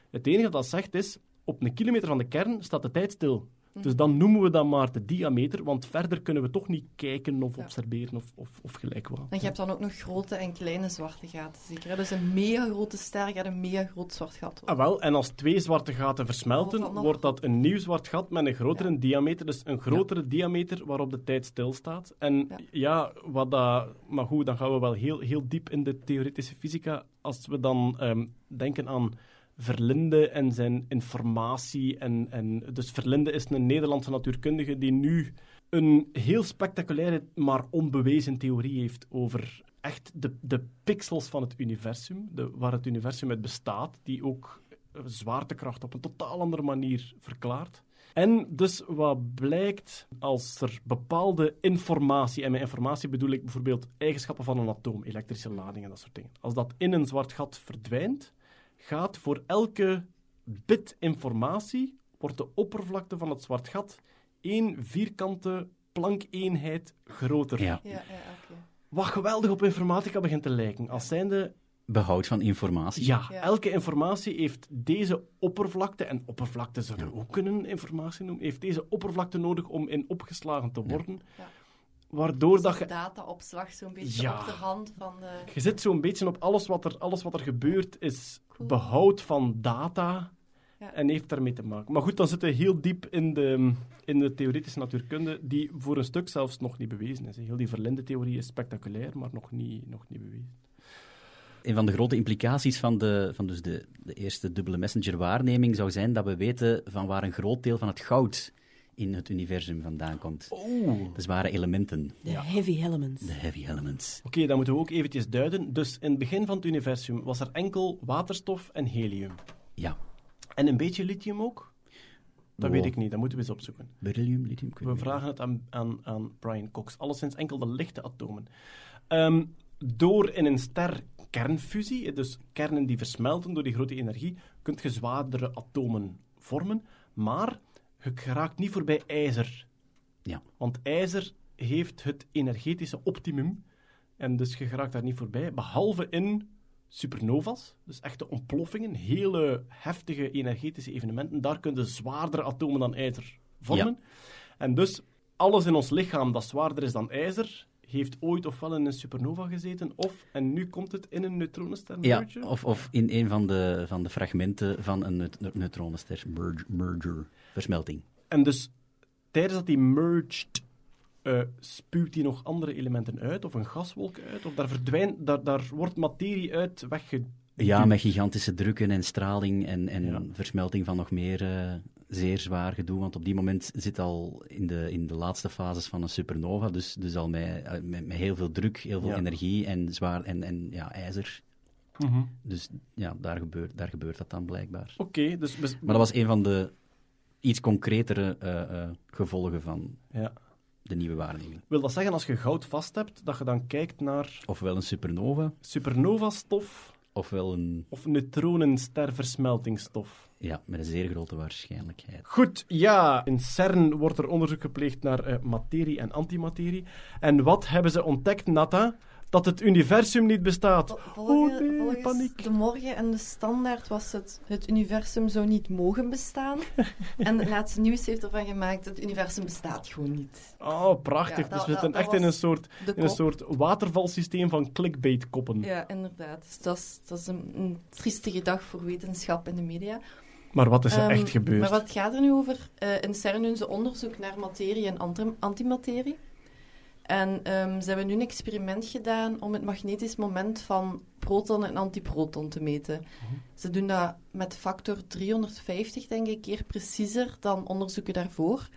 Het enige dat dat zegt is, op een kilometer van de kern staat de tijd stil. Mhm. Dus dan noemen we dat maar de diameter, want verder kunnen we toch niet kijken of Ja. observeren of, of, of gelijk wat. En je hebt dan ook nog grote en kleine zwarte gaten, zeker? Dus een mega grote ster gaat een mega groot zwart gat worden. Ah, wel, en als twee zwarte gaten versmelten, wordt dat een nieuw zwart gat met een grotere diameter. Dus een grotere diameter waarop de tijd stilstaat. En ja, Ja. wat dat... Maar goed, dan gaan we wel heel, heel diep in de theoretische fysica. Als we dan ehm, denken aan Verlinde en zijn informatie. En, en, dus Verlinde is een Nederlandse natuurkundige die nu een heel spectaculaire, maar onbewezen theorie heeft over echt de, de pixels van het universum, de, waar het universum uit bestaat, die ook eh, zwaartekracht op een totaal andere manier verklaart. En dus wat blijkt als er bepaalde informatie, en met informatie bedoel ik bijvoorbeeld eigenschappen van een atoom, elektrische lading en dat soort dingen, als dat in een zwart gat verdwijnt, gaat voor elke bit informatie, wordt de oppervlakte van het zwart gat één vierkante plankeenheid groter. Ja, Ja, ja, oké. Wat geweldig op informatica begint te lijken. Als zijnde, behoud van informatie. ja, Ja. elke informatie heeft deze oppervlakte, en oppervlakte zouden we ook kunnen informatie noemen, heeft deze oppervlakte nodig om in opgeslagen te worden. Ja. Waardoor dat je... Dataopslag zo'n beetje Ja. op de hand van de... Je zit zo'n beetje op alles wat er, alles wat er gebeurt, is. Behoud van data Ja. en heeft daarmee te maken. Maar goed, dan zitten we heel diep in de, in de theoretische natuurkunde, die voor een stuk zelfs nog niet bewezen is. Heel die Verlinde-theorie is spectaculair, maar nog niet, nog niet bewezen. Een van de grote implicaties van, de, van dus de, de eerste dubbele messenger-waarneming zou zijn dat we weten van waar een groot deel van het goud in het universum vandaan komt. Oeh. De zware elementen, De heavy elements. de heavy elements. Oké, dat moeten we ook eventjes duiden. Dus in het begin van het universum was er enkel waterstof en helium. Ja, En een beetje lithium ook? Dat Oh. weet ik niet, dat moeten we eens opzoeken. beryllium, lithium, We vragen het aan, aan, aan Brian Cox. Alleszins enkel de lichte atomen. Ehm, door in een ster kernfusie, dus kernen die versmelten door die grote energie, kunt je zwaardere atomen vormen. Maar je geraakt niet voorbij ijzer. Ja. Want ijzer heeft het energetische optimum. En dus je geraakt daar niet voorbij. Behalve in supernovas, dus echte ontploffingen, hele heftige energetische evenementen. Daar kun je zwaardere atomen dan ijzer vormen. En dus alles in ons lichaam dat zwaarder is dan ijzer, heeft ooit ofwel in een supernova gezeten, of, en nu komt het in een neutronenster Ja, of, of in een van de, van de fragmenten van een neut- neutronenster, merge, merger, versmelting. En dus tijdens dat die merged, eh, spuwt die nog andere elementen uit, of een gaswolk uit, of daar, verdwijnt, daar, daar wordt materie uit wegge, Ja, met gigantische drukken en straling en, en Ja. versmelting van nog meer eh, zeer zwaar gedoe. Want op die moment zit al in de, in de laatste fases van een supernova, dus, dus al met, eh, met, met heel veel druk, heel veel Ja. energie en, zwaar, en, en ja, ijzer. Mhm. Dus ja, daar gebeurt, daar gebeurt dat dan blijkbaar. Oké, dus... Maar dat was een van de iets concretere eh, eh, gevolgen van Ja. de nieuwe waarneming. Wil dat zeggen, als je goud vast hebt, dat je dan kijkt naar Ofwel een supernova, supernova-stof ofwel een... of neutronensterversmeltingstof? Ja, met een zeer grote waarschijnlijkheid. Goed, ja. In CERN wordt er onderzoek gepleegd naar eh, materie en antimaterie. En wat hebben ze ontdekt, Nata? Dat het universum niet bestaat. Oh nee, paniek. de morgen en de standaard was het... Het universum zou niet mogen bestaan. en het laatste nieuws heeft ervan gemaakt... Het universum bestaat gewoon niet. Oh, prachtig. Ja, dus we zitten echt in een soort, in een soort watervalsysteem van clickbait-koppen. Ja, inderdaad. Dus dat is, dat is een, een triestige dag voor wetenschap en de media. Maar wat is er Ehm, echt gebeurd? Maar wat gaat er nu over? Eh, in CERN doen ze onderzoek naar materie en anti- antimaterie. En ehm, ze hebben nu een experiment gedaan om het magnetisch moment van proton en antiproton te meten. Mhm. Ze doen dat met factor 350, denk ik, keer preciezer dan onderzoeken daarvoor.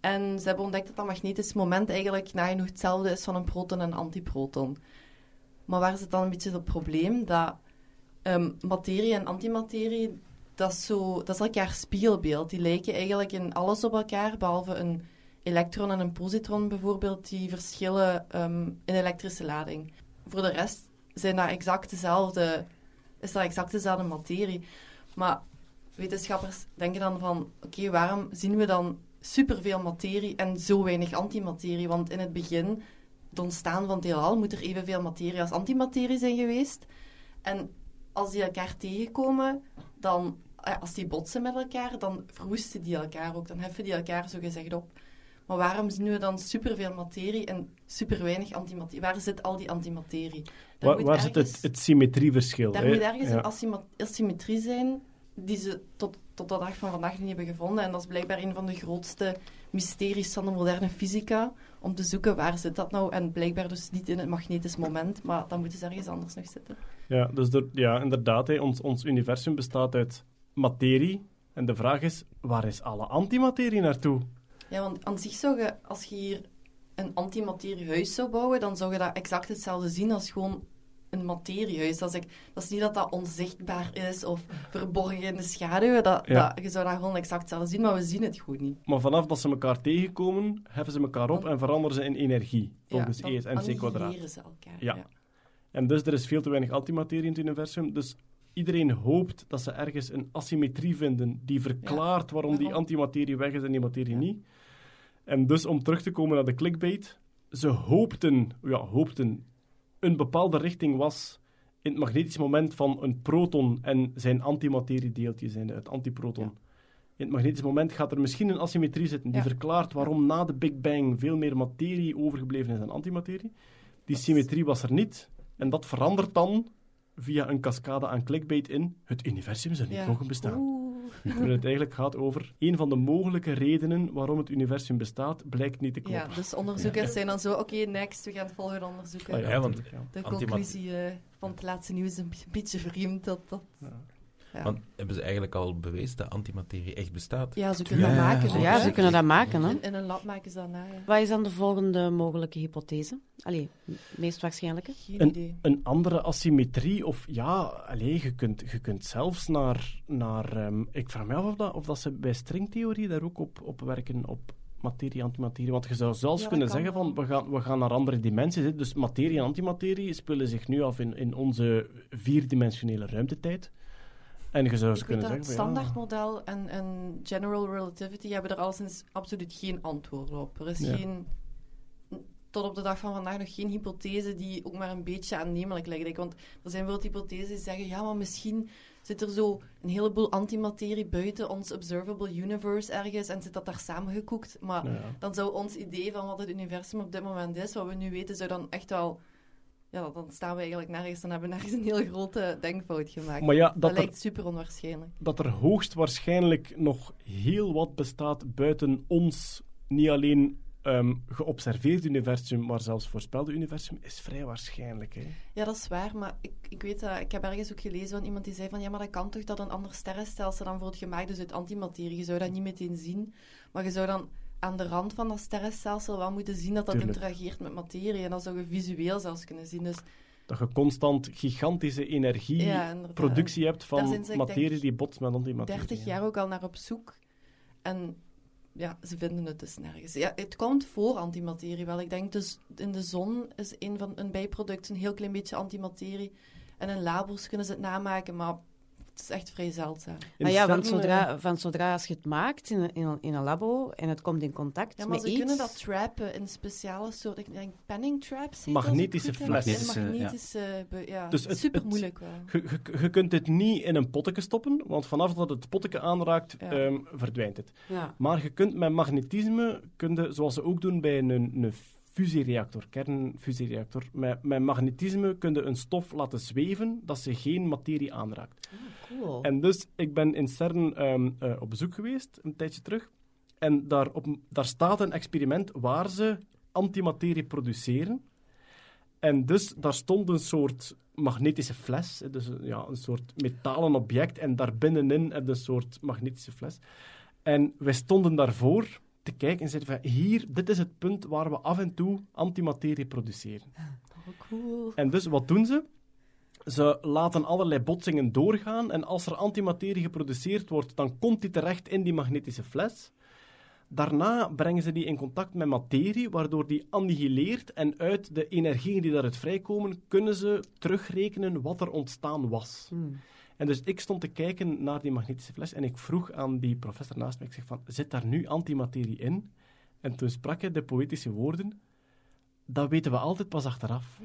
En ze hebben ontdekt dat dat magnetisch moment eigenlijk nagenoeg hetzelfde is van een proton en een antiproton. Maar waar zit dan een beetje het probleem? Dat ehm, materie en antimaterie, dat is, zo, dat is elkaar spiegelbeeld. Die lijken eigenlijk in alles op elkaar, behalve een elektron en een positron bijvoorbeeld, die verschillen ehm, in elektrische lading. Voor de rest zijn dat exact dezelfde, is dat exact dezelfde materie. Maar wetenschappers denken dan van, oké, waarom zien we dan superveel materie en zo weinig antimaterie? Want in het begin, het ontstaan van het heelal, moet er evenveel materie als antimaterie zijn geweest. En als die elkaar tegenkomen, dan, eh, als die botsen met elkaar, dan verwoesten die elkaar ook. Dan heffen die elkaar zo gezegd op. Maar waarom zien we dan superveel materie en super weinig antimaterie? Waar zit al die antimaterie? Daar Waar, zit het, het symmetrieverschil? daar hè? moet ergens Ja. een asymmetrie zijn die ze tot, tot de dag van vandaag niet hebben gevonden. En dat is blijkbaar een van de grootste mysteries van de moderne fysica. Om te zoeken waar zit dat nou. En blijkbaar dus niet in het magnetisch moment, maar dan moeten ze ergens anders nog zitten. Ja, dus er- ja, inderdaad, hè, ons, ons universum bestaat uit materie. En de vraag is, waar is alle antimaterie naartoe? Ja, want aan zich zou je, als je hier een antimateriehuis zou bouwen, dan zou je dat exact hetzelfde zien als gewoon een materiehuis. Dat is, ik- dat is niet dat dat onzichtbaar is of verborgen in de schaduw. Dat, Ja. dat, je zou dat gewoon exact hetzelfde zien, maar we zien het gewoon niet. Maar vanaf dat ze elkaar tegenkomen, heffen ze elkaar op en veranderen ze in energie. Volgens ja, E is dan mc kwadraat. ze elkaar. Ja. Ja. En dus er is veel te weinig antimaterie in het universum. Dus iedereen hoopt dat ze ergens een asymmetrie vinden die verklaart waarom die waarom? antimaterie weg is en die materie niet. En dus om terug te komen naar de clickbait, ze hoopten, ja, hoopten, een bepaalde richting was in het magnetisch moment van een proton en zijn antimateriedeeltje, zijn het antiproton. In het magnetisch moment gaat er misschien een asymmetrie zitten die Ja. verklaart waarom na de Big Bang veel meer materie overgebleven is dan antimaterie. Die symmetrie was er niet. En dat verandert dan via een cascade aan clickbait in het universum zou niet mogen bestaan. Oeh. Terwijl het eigenlijk gaat over een van de mogelijke redenen waarom het universum bestaat, blijkt niet te kloppen. Ja, dus onderzoekers zijn dan zo, oké, next, we gaan het volgende onderzoeken. Ah Ja, want-. De conclusie eh, van het laatste nieuws is een beetje vreemd. Dat, dat, Ja. Ja. Want hebben ze eigenlijk al bewezen dat antimaterie echt bestaat? ja, ze kunnen Ja, dat maken. Ja, ze kunnen dat maken. Hè? In, in een lab maken ze dat na, ja. Wat is dan de volgende mogelijke hypothese? Allee, meest waarschijnlijke. Geen idee. Een andere asymmetrie, of ja, allez, je, kunt, je kunt zelfs naar. naar ehm, ik vraag me af of dat, of dat ze bij stringtheorie daar ook op, op werken, op materie, antimaterie. Want je zou zelfs Ja, kunnen zeggen van we gaan, we gaan naar andere dimensies. hè. Dus materie en antimaterie spelen zich nu af in, in onze vierdimensionele ruimtetijd. En je zou weet kunnen zeggen ja, standaardmodel en, en general relativity hebben er alleszins absoluut geen antwoord op. Er is Ja. geen, tot op de dag van vandaag nog geen hypothese die ook maar een beetje aannemelijk lijkt. Want er zijn bijvoorbeeld hypothesen die zeggen, ja, maar misschien zit er zo een heleboel antimaterie buiten ons observable universe ergens en zit dat daar samengekoekt. Maar ja. dan zou ons idee van wat het universum op dit moment is, wat we nu weten, zou dan echt wel... Ja, dan staan we eigenlijk nergens, dan hebben we nergens een heel grote denkfout gemaakt. Maar ja, dat dat er, lijkt super onwaarschijnlijk. dat er hoogstwaarschijnlijk nog heel wat bestaat buiten ons. Niet alleen ehm, geobserveerde universum, maar zelfs voorspelde universum, is vrij waarschijnlijk. Hè? Ja, dat is waar, maar ik, ik weet dat, ik heb ergens ook gelezen van iemand die zei van ja, maar dat kan toch dat een ander sterrenstelsel dan wordt gemaakt dus uit antimaterie. Je zou dat niet meteen zien, maar je zou dan aan de rand van dat sterrenstelsel wel moeten zien dat dat Tuurlijk. interageert met materie. En dat zou je visueel zelfs kunnen zien. Dus Dat je constant gigantische energie ja, hebt van ze, materie denk, die botst met antimaterie. 30 ja. jaar ook al naar op zoek. En ja, ze vinden het dus nergens. Ja, het komt voor antimaterie wel. Ik denk dus in de zon is een van een bijproduct een heel klein beetje antimaterie. En in labos kunnen ze het namaken, maar is echt vrij zeldzaam. Maar ja, eh, zodra, van zodra als je het maakt in een, in een, in een labo en het komt in contact Ja, maar met ze iets... kunnen dat trappen in speciale soort, ik denk penning traps. heet dat, Magnetische als ik goed heb. fles. In Magnetische, ja. Dus het- super het- moeilijk wel. Je, kunt dit niet in een potteke stoppen, want vanaf dat het potteke aanraakt, Ja. ehm, verdwijnt het. Ja. Maar je kunt met magnetisme, kun je, zoals ze ook doen bij een, een fusiereactor, kernfusiereactor, met, met magnetisme kun je een stof laten zweven dat ze geen materie aanraakt. Cool. En dus, ik ben in CERN ehm, eh, op bezoek geweest, een tijdje terug. En daar, op, daar staat een experiment waar ze antimaterie produceren. En dus, daar stond een soort magnetische fles. Dus een- ja, een soort metalen object. En daar binnenin heb je een soort magnetische fles. En wij stonden daarvoor te kijken en zeiden van... Hier, dit is het punt waar we af en toe antimaterie produceren. Oh, cool. En dus, wat doen ze? Ze laten allerlei botsingen doorgaan en als er antimaterie geproduceerd wordt, dan komt die terecht in die magnetische fles. Daarna brengen ze die in contact met materie, waardoor die annihileert en uit de energieën die daaruit vrijkomen, kunnen ze terugrekenen wat er ontstaan was. Hmm. En dus ik stond te kijken naar die magnetische fles en ik vroeg aan die professor naast me, ik zeg van, zit daar nu antimaterie in? En toen sprak hij de poëtische woorden, dat weten we altijd pas achteraf.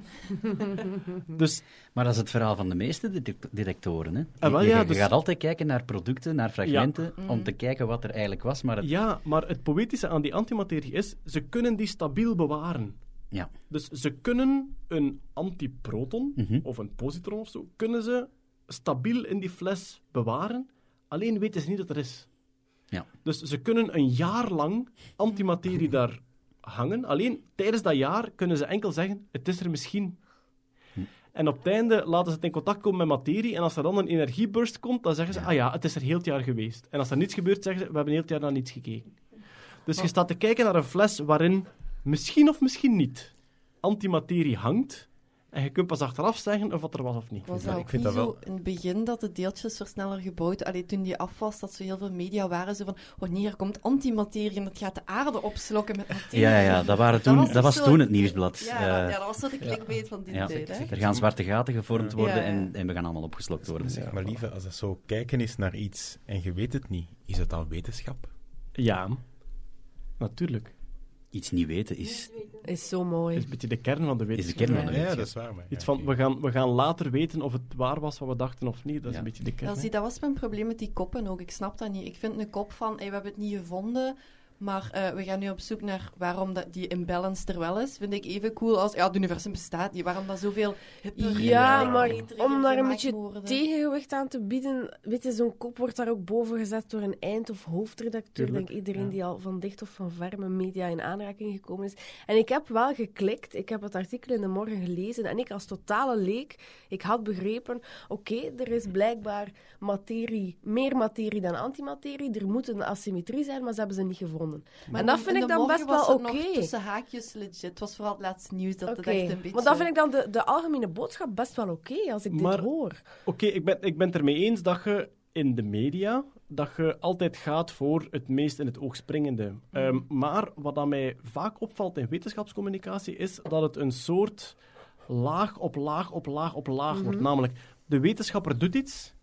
dus Maar dat is het verhaal van de meeste detectoren. Hè? Ah, wel, je, ja, je dus- gaat altijd kijken naar producten, naar fragmenten, om te kijken wat er eigenlijk was. Maar het, Ja, maar het poëtische aan die antimaterie is, ze kunnen die stabiel bewaren. Ja. Dus ze kunnen een antiproton, Mhm. of een positron of zo, kunnen ze stabiel in die fles bewaren, alleen weten ze niet dat er is. Ja. Dus ze kunnen een jaar lang antimaterie daar hangen, alleen tijdens dat jaar kunnen ze enkel zeggen, het is er misschien. Hm. En op het einde laten ze het in contact komen met materie, en als er dan een energieburst komt, dan zeggen ze, ah ja, het is er heel het jaar geweest. En als er niets gebeurt, zeggen ze, we hebben heel het jaar naar niets gekeken. Dus je staat te kijken naar een fles waarin misschien of misschien niet antimaterie hangt. En je kunt pas achteraf zeggen of wat er was of niet. Was Ja, dat ik vind niet dat zo wel- in het begin dat de deeltjesversneller gebouwd... Allee, toen die af was, dat zo heel veel media waren zo van... Wanneer komt antimaterie en dat gaat de aarde opslokken met materie. ja, ja, dat, waren toen, was dat dus was zo- toen het nieuwsblad. Ja, Eh, ja, dat was zo de clickbait van die ja. tijd, hè. er gaan zwarte gaten gevormd worden Ja, ja. En, en we gaan allemaal opgeslokt worden. Zeg maar lieve, als dat zo kijken is naar iets en je weet het niet, is het dan wetenschap? Ja, natuurlijk. Iets niet weten is... Is zo Dat mooi. is een beetje de kern van de Is de wetenschap. kern van de Ja, dat is waar. Maar, Iets van, we gaan, we gaan later weten of het waar was wat we dachten of niet. Dat is een beetje de kern. Ja, zie, dat was mijn probleem met die koppen ook. Ik snap dat niet. Ik vind een kop van, hey, we hebben het niet gevonden, maar eh, we gaan nu op zoek naar waarom dat die imbalance er wel is. Vind ik even cool als, ja, het universum bestaat niet. Waarom dat zoveel hipper Ja, en maar om daar een beetje worden. tegengewicht aan te bieden, weet je, zo'n kop wordt daar ook boven gezet door een eind- of hoofdredacteur. Tuurlijk, denk iedereen ja. die al van dicht of van ver met media in aanraking gekomen is. En ik heb wel geklikt, ik heb het artikel in de morgen gelezen en ik als totale leek, ik had begrepen, oké, er is blijkbaar materie, meer materie dan antimaterie, er moet een asymmetrie zijn, maar ze hebben ze niet gevonden. Maar en dat in- vind in ik dan best wel oké. tussen haakjes legit. Het was vooral het laatste nieuws dat het echt een beetje... maar dan vind ik dan de, de algemene boodschap best wel oké als ik Maar- dit hoor. Oké, ik, ben, ik ben het ermee eens dat je in de media dat je altijd gaat voor het meest in het oog springende. Ehm, maar wat aan mij vaak opvalt in wetenschapscommunicatie is dat het een soort laag op laag op laag op laag wordt. Namelijk, de wetenschapper doet iets,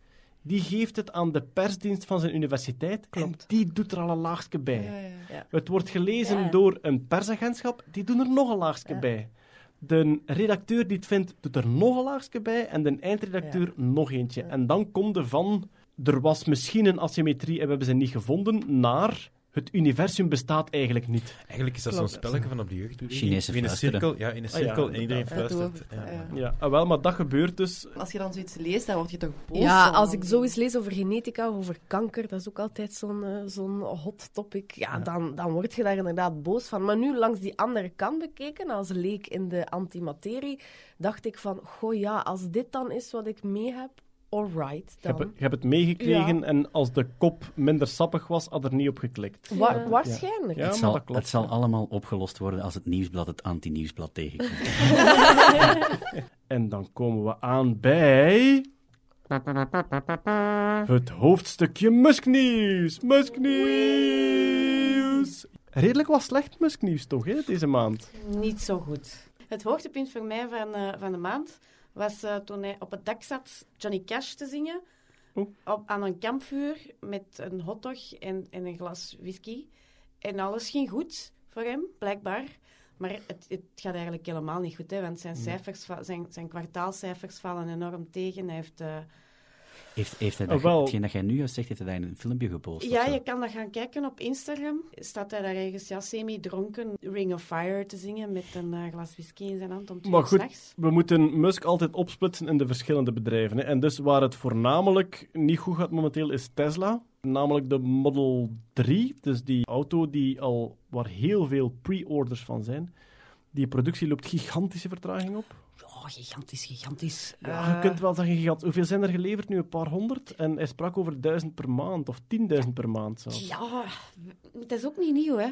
die geeft het aan de persdienst van zijn universiteit en die doet er al een laagje bij. Ja, ja. Het wordt gelezen Ja. door een persagentschap, die doen er nog een laagje Ja. bij. De redacteur die het vindt, doet er nog een laagje bij. En de eindredacteur nog eentje. En dan komt er van, er was misschien een asymmetrie en we hebben ze niet gevonden, naar Het universum bestaat eigenlijk niet. Eigenlijk is dat zo'n spelletje van op de jeugdbeweging. Chinese in een cirkel, ja, in een Ah, ja, cirkel en iedereen fluistert. het, Ja. ja. Ja, ah, wel, maar dat gebeurt dus. Als je dan zoiets leest, dan word je toch boos Ja, van. als ik zoiets lees over genetica of over kanker, dat is ook altijd zo'n eh, zo'n hot topic. Ja, Dan, dan word je daar inderdaad boos van. Maar nu, langs die andere kant bekeken, als leek in de antimaterie, dacht ik van, goh ja, als dit dan is wat ik mee heb, alright Je hebt, dan. je hebt het meegekregen Ja. en als de kop minder sappig was, had er niet op geklikt. Wa- waarschijnlijk. Ja, het, zal, dat klopt. het zal allemaal opgelost worden als het nieuwsblad het anti-nieuwsblad tegenkomt. En dan komen we aan bij. Het hoofdstukje Musknieuws. Musknieuws. Redelijk wat slecht Musknieuws toch, hè, deze maand? Niet zo goed. Het hoogtepunt voor mij van, eh, van de maand was eh, toen hij op het dak zat Johnny Cash te zingen. Op, aan een kampvuur met een hotdog en, en een glas whisky. En alles ging goed voor hem, blijkbaar. Maar het, het gaat eigenlijk helemaal niet goed, hè, want zijn, cijfers, zijn, zijn kwartaalcijfers vallen enorm tegen. Hij heeft... eh, Heeft, heeft hij Oh, dat, wel. hetgeen dat jij nu juist zegt, heeft hij dat in een filmpje gepost? Ja, je kan dat gaan kijken op Instagram. Staat hij daar ergens ja, semi-dronken Ring of Fire te zingen met een eh, glas whisky in zijn hand om twee Maar goed. We moeten Musk altijd opsplitsen in de verschillende bedrijven. Hè. En dus waar het voornamelijk niet goed gaat momenteel is Tesla. Namelijk de Model 3. Dus die auto die al, waar heel veel pre-orders van zijn. Die productie loopt gigantische vertraging op. Oh, gigantisch, gigantisch. Ja, je Eh, kunt wel zeggen, gigant. hoeveel zijn er geleverd nu? Een paar honderd? En hij sprak over duizend per maand, of tienduizend per maand zelfs. Ja, het is ook niet nieuw, hè.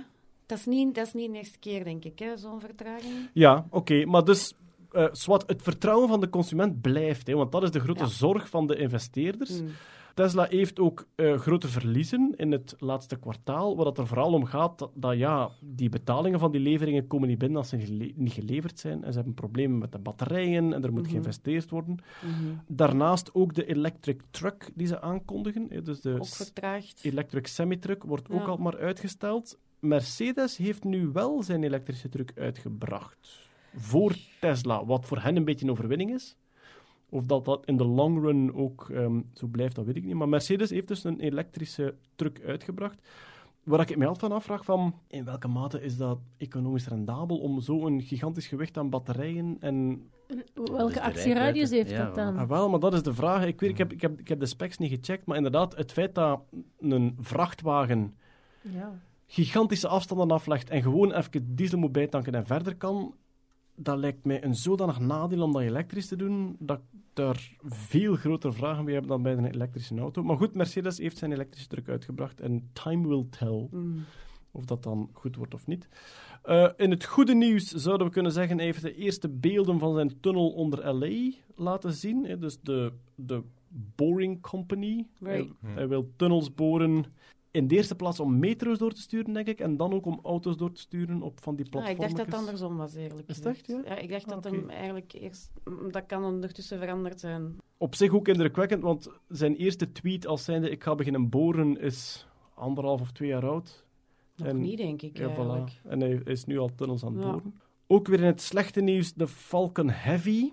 Dat is niet, dat is niet de eerste keer, denk ik, hè, zo'n vertraging. Ja, oké. maar dus, eh Swat, het vertrouwen van de consument blijft. Hè, want dat is de grote Ja. zorg van de investeerders. Hmm. Tesla heeft ook eh, grote verliezen in het laatste kwartaal, waar het er vooral om gaat dat, dat, ja, die betalingen van die leveringen komen niet binnen als ze gele- niet geleverd zijn. En ze hebben problemen met de batterijen en er moet Mhm. geïnvesteerd worden. Mhm. Daarnaast ook de electric truck die ze aankondigen. Dus de Ook vertraagd. electric semi-truck wordt ook al maar uitgesteld. Mercedes heeft nu wel zijn elektrische truck uitgebracht. Voor Tesla, wat voor hen een beetje een overwinning is. Of dat dat in de long run ook ehm, zo blijft, dat weet ik niet. Maar Mercedes heeft dus een elektrische truck uitgebracht. Waar ik me altijd van afvraag van, in welke mate is dat economisch rendabel om zo'n gigantisch gewicht aan batterijen en Dus welke de actieradius heeft Ja, dat dan? Ah, wel, maar dat is de vraag. Ik, weet, ik, heb, ik, heb, ik heb de specs niet gecheckt, maar inderdaad, het feit dat een vrachtwagen Ja. gigantische afstanden aflegt en gewoon even diesel moet bijtanken en verder kan, dat lijkt mij een zodanig nadeel om dat elektrisch te doen, dat ik daar veel grotere vragen bij heb dan bij een elektrische auto. Maar goed, Mercedes heeft zijn elektrische truck uitgebracht en time will tell Mm. of dat dan goed wordt of niet. Eh, in het goede nieuws zouden we kunnen zeggen, hij heeft de eerste beelden van zijn tunnel onder LA laten zien. hè. Dus de, de Boring Company. Hij wil tunnels boren in de eerste plaats om metro's door te sturen, denk ik, en dan ook om auto's door te sturen op van die Ah, ik platformen. dacht dat het andersom was, eerlijk gezegd. echt, ja? ik dacht Ah, dat oké. hem eigenlijk eerst... Dat kan ondertussen veranderd zijn. Op zich ook indrukwekkend, want zijn eerste tweet als zijnde ik ga beginnen boren is anderhalf of twee jaar oud. Nog En- niet, denk ik, Ja, eigenlijk. voilà. En hij is nu al tunnels aan het Ja. boren. Ook weer in het slechte nieuws, de Falcon Heavy.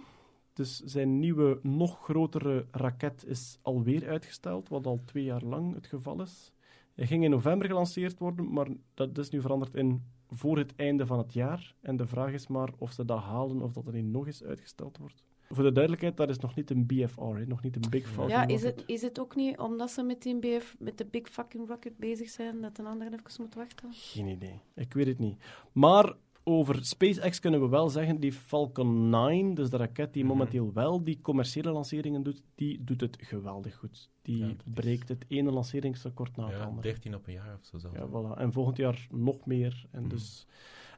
Dus zijn nieuwe, nog grotere raket is alweer uitgesteld, wat al twee jaar lang het geval is. Hij ging in november gelanceerd worden, maar dat is nu veranderd in voor het einde van het jaar. En de vraag is maar of ze dat halen of dat er niet nog eens uitgesteld wordt. Voor de duidelijkheid, dat is nog niet een BFR, hè, nog niet een Big Falcon Ja, is rocket. het, is het ook niet omdat ze met, die BF, met de Big Fucking Rocket bezig zijn, dat een ander even moet wachten? Geen idee. Ik weet het niet. Maar over SpaceX kunnen we wel zeggen, die Falcon 9, dus de raket die Mhm. momenteel wel die commerciële lanceringen doet, die doet het geweldig goed. Die Ja, dat is- breekt het ene lanceringsrecord na het Ja, andere. 13 op een jaar of zo zelfs. Ja, voilà. En volgend jaar nog meer. En, Mhm. dus...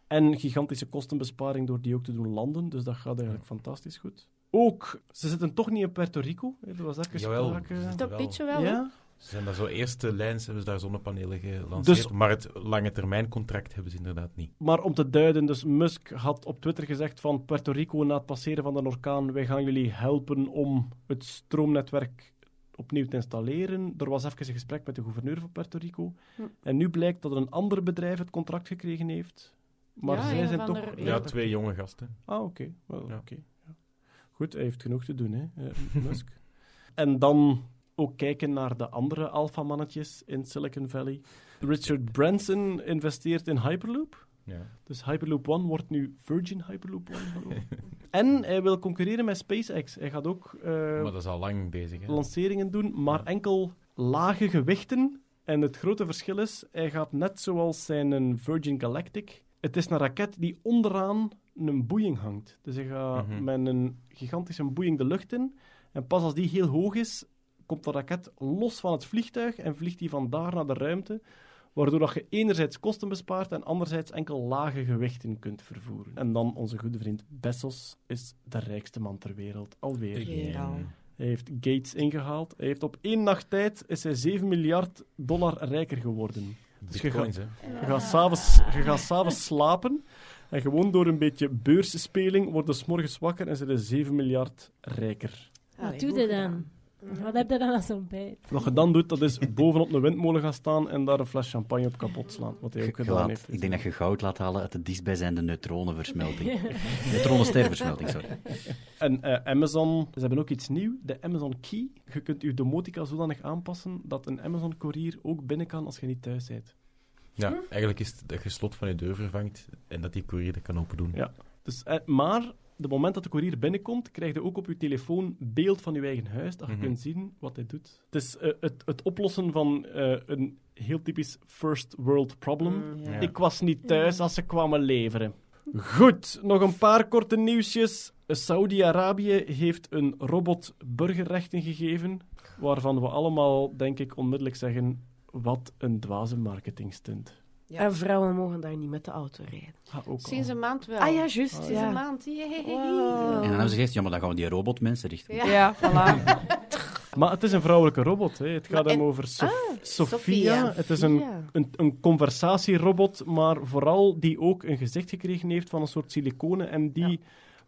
en gigantische kostenbesparing door die ook te doen landen. Dus dat gaat eigenlijk fantastisch goed. Ook, ze zitten toch niet in Puerto Rico. Er was even Jawel, sprake. Dat wel. beetje wel? Ja? Ze zijn daar zo eerste lijns, hebben ze daar zonnepanelen gelanceerd. Dus- Maar het lange termijn contract hebben ze inderdaad niet. Maar om te duiden, dus Musk had op Twitter gezegd van Puerto Rico na het passeren van de orkaan, wij gaan jullie helpen om het stroomnetwerk opnieuw te installeren. Er was even een gesprek met de gouverneur van Puerto Rico. Hm. En nu blijkt dat een ander bedrijf het contract gekregen heeft. Maar Ja, zij zijn toch... Ja, twee jonge gasten. Ah, oké. Ja. oké, ja. Goed, hij heeft genoeg te doen, hè, eh, Musk. En dan ook kijken naar de andere alfamannetjes in Silicon Valley. Richard Branson investeert in Hyperloop. Ja. Dus Hyperloop One wordt nu Virgin Hyperloop One. en hij wil concurreren met SpaceX. Hij gaat ook eh, Maar dat is al lang bezig. Hè? lanceringen doen, maar enkel lage gewichten. En het grote verschil is, hij gaat net zoals zijn een Virgin Galactic. Het is een raket die onderaan een boeing hangt. Dus hij gaat Mhm. met een gigantische boeing de lucht in. En pas als die heel hoog is, komt de raket los van het vliegtuig en vliegt die van daar naar de ruimte. Waardoor dat je enerzijds kosten bespaart en anderzijds enkel lage gewichten kunt vervoeren. En dan onze goede vriend Bezos is de rijkste man ter wereld. Alweer. Weer al. Hij heeft Gates ingehaald. Hij heeft op één nacht tijd is hij 7 miljard dollar rijker geworden. Dus je Bitcoins, hè. Je gaat s'avonds, je gaat s'avonds slapen en gewoon door een beetje beursspeling worden s morgens wakker en zijn er 7 miljard rijker. Wat doe je dan? Wat heb je dan als ontbijt? Wat je dan doet, dat is bovenop een windmolen gaan staan en daar een fles champagne op kapot slaan. Wat hij ook gedaan heeft. ik denk dat je goud laat halen uit de dichtstbijzijnde neutronenversmelting. Neutronensterversmelting, sorry. En eh, Amazon, ze hebben ook iets nieuws, de Amazon Key. Je kunt je domotica zodanig aanpassen dat een Amazon-courier ook binnen kan als je niet thuis bent. Ja, eigenlijk is het dat je slot van je deur vervangt en dat die courier dat kan open doen. Ja. Dus, eh, maar, de moment dat de courier binnenkomt, krijg je ook op je telefoon beeld van je eigen huis, dat je Mhm. kunt zien wat hij doet. Het is eh, het, het oplossen van eh, een heel typisch first world problem. Mm. Ik was niet thuis als ze kwamen leveren. Goed, nog een paar korte nieuwsjes. Saudi-Arabië heeft een robot burgerrechten gegeven, waarvan we allemaal, denk ik, onmiddellijk zeggen, wat een dwaze marketingstunt. Ja. En vrouwen mogen daar niet met de auto rijden. Ah, ook Sinds al. een maand wel. Ah ja, juist. Sinds ja. een maand. Wow. En dan hebben ze gezegd, ja, maar dan gaan we die robotmensen richten. Ja. Ja, voilà. Maar het is een vrouwelijke robot. Hè. Het gaat Maar hem over Sof- Ah, Sophia. Sophia. Het is een, een, een conversatierobot, maar vooral die ook een gezicht gekregen heeft van een soort siliconen en die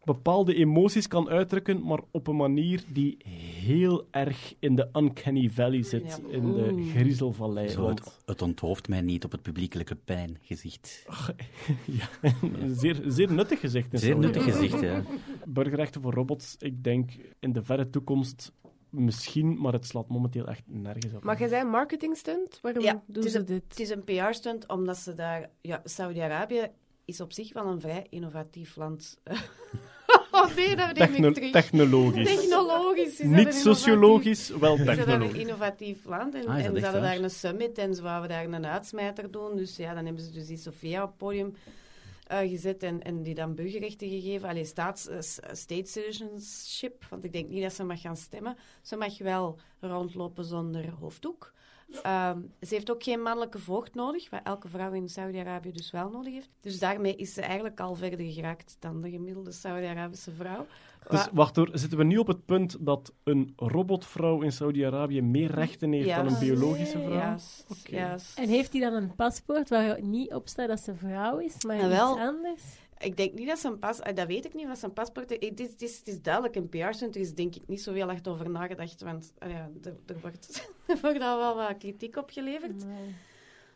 bepaalde emoties kan uitdrukken, maar op een manier die heel erg in de uncanny valley zit, Ja. in de griezelvallei. Zo, het, het onthoofd mij niet op het publiekelijke pijngezicht. ja, een zeer, zeer nuttig gezicht. in Zeer nuttig gezicht, ja. Burgerrechten voor robots, ik denk in de verre toekomst misschien, maar het slaat momenteel echt nergens op. Maar jij zei een marketing stunt? Waarom Ja, doen het is ze een- dit? Het is een PR-stunt, omdat ze daar... Ja, Saudi-Arabië is op zich wel een vrij innovatief land. oh nee, dat neem Techno- ik terug. technologisch. Technologisch. een Niet sociologisch, wel Ze hadden een technologisch. innovatief land en, Ah, en ze hadden waar? daar een summit en ze wouden daar een uitsmijter doen. Dus ja, dan hebben ze dus die Sofia op het podium eh, gezet en, en die dan burgerrechten gegeven. Allee, staats, eh, s- state citizenship, want ik denk niet dat ze mag gaan stemmen. Ze mag wel rondlopen zonder hoofddoek. Ehm, ze heeft ook geen mannelijke voogd nodig, wat elke vrouw in Saudi-Arabië dus wel nodig heeft. Dus daarmee is ze eigenlijk al verder geraakt dan de gemiddelde Saudi-Arabische vrouw. Dus Wa- wacht hoor, zitten we nu op het punt dat een robotvrouw in Saudi-Arabië meer rechten heeft dan een biologische vrouw? Juist. En heeft hij dan een paspoort waar niet op staat dat ze vrouw is, maar Ah, wel. iets anders? Ik denk niet dat zijn pas... eh, Dat weet ik niet, wat zijn paspoort... is. Het is, het is, het is duidelijk een PR-stunt. Er is denk ik niet zoveel echt over nagedacht, want ja, er, er, wordt, er wordt al wel wat kritiek op geleverd. Nee.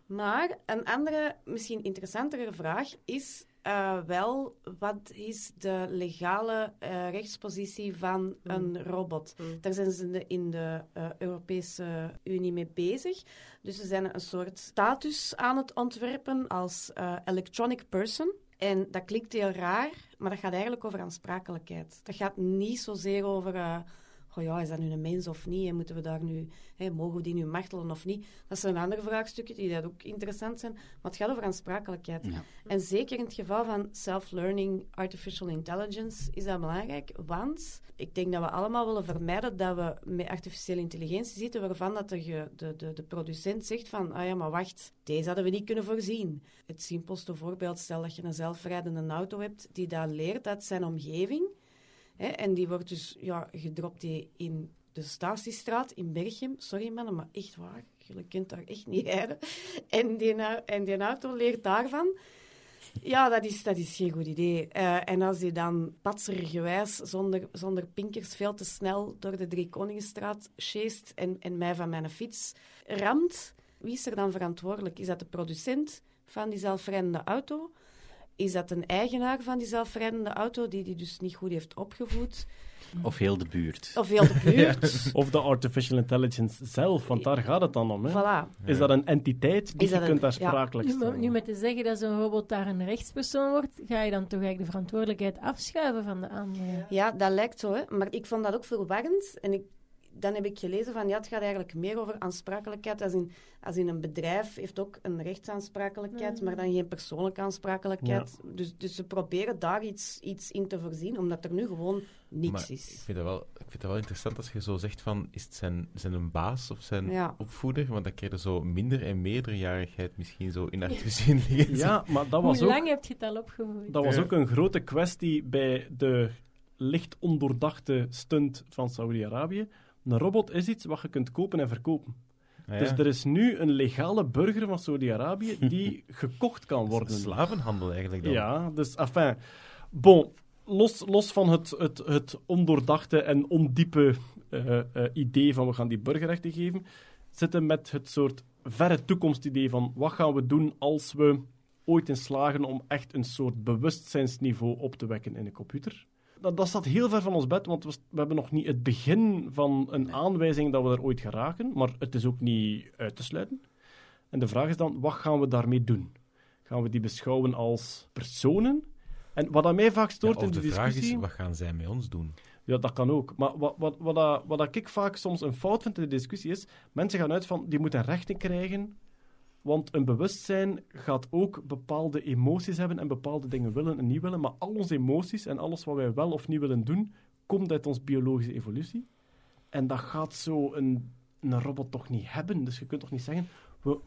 Maar een andere, misschien interessantere vraag is eh, wel, wat is de legale eh, rechtspositie van een robot? Mm. Daar zijn ze in de, eh, Europese Unie mee bezig. Dus ze zijn een soort status aan het ontwerpen als eh, electronic person. En dat klinkt heel raar, maar dat gaat eigenlijk over aansprakelijkheid. Dat gaat niet zozeer over... eh, Goh, ja, is dat nu een mens of niet? En moeten we daar nu, hè, mogen we die nu martelen of niet? Dat zijn andere vraagstukken die dat ook interessant zijn. Maar het gaat over aansprakelijkheid. Ja. En zeker in het geval van self-learning artificial intelligence is dat belangrijk. Want ik denk dat we allemaal willen vermijden dat we met artificiële intelligentie zitten waarvan dat de, de, de, de producent zegt van, ah ja, maar wacht, deze hadden we niet kunnen voorzien. Het simpelste voorbeeld, stel dat je een zelfrijdende auto hebt die dat leert uit zijn omgeving. Hè, en die wordt dus ja, gedropt in de Statiestraat in Berchem. Sorry mannen, maar echt waar. Jullie kunt daar echt niet rijden. En die, en auto leert daarvan. Ja, dat is, dat is geen goed idee. Eh, en als hij dan patsergewijs, zonder, zonder pinkers, veel te snel door de Drie Koningenstraat en, en mij van mijn fiets ramt, wie is er dan verantwoordelijk? Is dat de producent van die zelfrijdende auto? Is dat een eigenaar van die zelfrijdende auto die die dus niet goed heeft opgevoed? Of heel de buurt. Of heel de buurt? Of de artificial intelligence zelf, want daar gaat het dan om. Hè. Voilà. Is dat een entiteit die je kunt een- daar ja. sprakelijk Nu, stellen? nu met te zeggen dat zo'n robot daar een rechtspersoon wordt, ga je dan toch eigenlijk de verantwoordelijkheid afschuiven van de andere. Ja, dat lijkt zo, hè. maar ik vond dat ook verwarrend. En ik, dan heb ik gelezen van, ja, het gaat eigenlijk meer over aansprakelijkheid. Als in, als in een bedrijf heeft ook een rechtsaansprakelijkheid, maar dan geen persoonlijke aansprakelijkheid. Dus, dus ze proberen daar iets, iets in te voorzien, omdat er nu gewoon niks Maar ik is. vind, dat wel, ik vind dat wel interessant als je zo zegt van, is het zijn, zijn een baas of zijn Ja. opvoeder? Want dan krijg je zo minder en meerderjarigheid misschien zo in artificiële intelligentie. Ja, maar dat Hoe was ook... lang heb je het al opgevoerd? Dat was ook een grote kwestie bij de licht ondoordachte stunt van Saudi-Arabië. Een robot is iets wat je kunt kopen en verkopen. Ah, ja. Dus er is nu een legale burger van Saudi-Arabië die gekocht kan worden. Slavenhandel eigenlijk dan. Ja, dus enfin. Bon, los, los van het, het, het ondoordachte en ondiepe eh, eh, idee van we gaan die burgerrechten geven, zitten met het soort verre toekomstidee van wat gaan we doen als we ooit in slagen om echt een soort bewustzijnsniveau op te wekken in een computer. Dat, dat staat heel ver van ons bed, want we, we hebben nog niet het begin van een aanwijzing dat we er ooit geraken, maar het is ook niet uit te sluiten. En de vraag is dan, wat gaan we daarmee doen? Gaan we die beschouwen als personen? En wat aan mij vaak Ja, stoort of in de die vraag discussie... is, wat gaan zij met ons doen? Ja, dat kan ook. Maar wat, wat, wat, dat- wat dat ik vaak soms een fout vind in de discussie is, mensen gaan uit van, die moeten rechten krijgen, want een bewustzijn gaat ook bepaalde emoties hebben en bepaalde dingen willen en niet willen, maar al onze emoties en alles wat wij wel of niet willen doen, komt uit onze biologische evolutie. En dat gaat zo een, een robot toch niet hebben. Dus je kunt toch niet zeggen, we,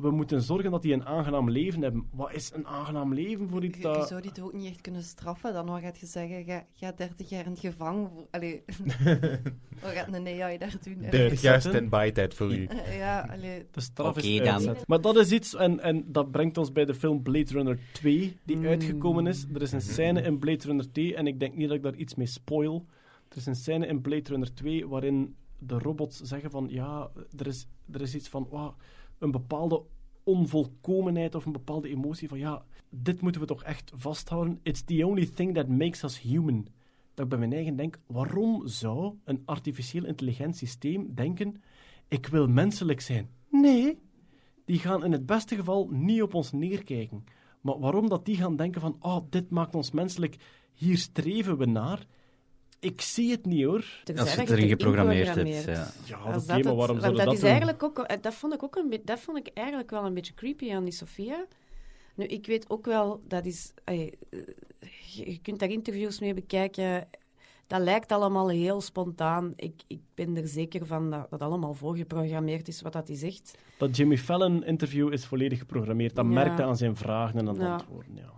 we moeten zorgen dat die een aangenaam leven hebben. Wat is een aangenaam leven voor iets Je, je dat... zou die toch ook niet echt kunnen straffen? Dan wat gaat je zeggen, ga, ga 30 jaar in het gevangen. voor- Allee, wat gaat een AI daar doen? 30 jaar zetten. stand-by tijd voor u. Eh, Ja, allee, De straf Oké, is dan. Maar dat is iets, en, en dat brengt ons bij de film Blade Runner 2, die Mm. uitgekomen is. Er is een Mhm. scène in Blade Runner 2, en ik denk niet dat ik daar iets mee spoil. Er is een scène in Blade Runner 2 waarin de robots zeggen van, ja, er is, er is iets van, een bepaalde onvolkomenheid of een bepaalde emotie van, ja, dit moeten we toch echt vasthouden. It's the only thing that makes us human. Dat ik bij mijn eigen denk, waarom zou een artificieel intelligent systeem denken, ik wil menselijk zijn? Nee, die gaan in het beste geval niet op ons neerkijken. Maar waarom dat die gaan denken van, oh, dit maakt ons menselijk, hier streven we naar. Ik zie het niet hoor. Tenzij Als je dat het erin geprogrammeerd hebt. Ja. Ja, oké, maar waarom dat dat is doen? eigenlijk ook, dat vond ik ook een beetje, dat vond ik eigenlijk wel een beetje creepy aan die Sofia. Nu, ik weet ook wel, dat is, eh, je, kunt daar interviews mee bekijken. Dat lijkt allemaal heel spontaan. Ik, ik ben er zeker van dat dat allemaal voorgeprogrammeerd is, wat dat hij zegt. Dat Jimmy Fallon-interview is volledig geprogrammeerd. Dat Ja. merkte aan zijn vragen en aan Ja. antwoorden. Ja.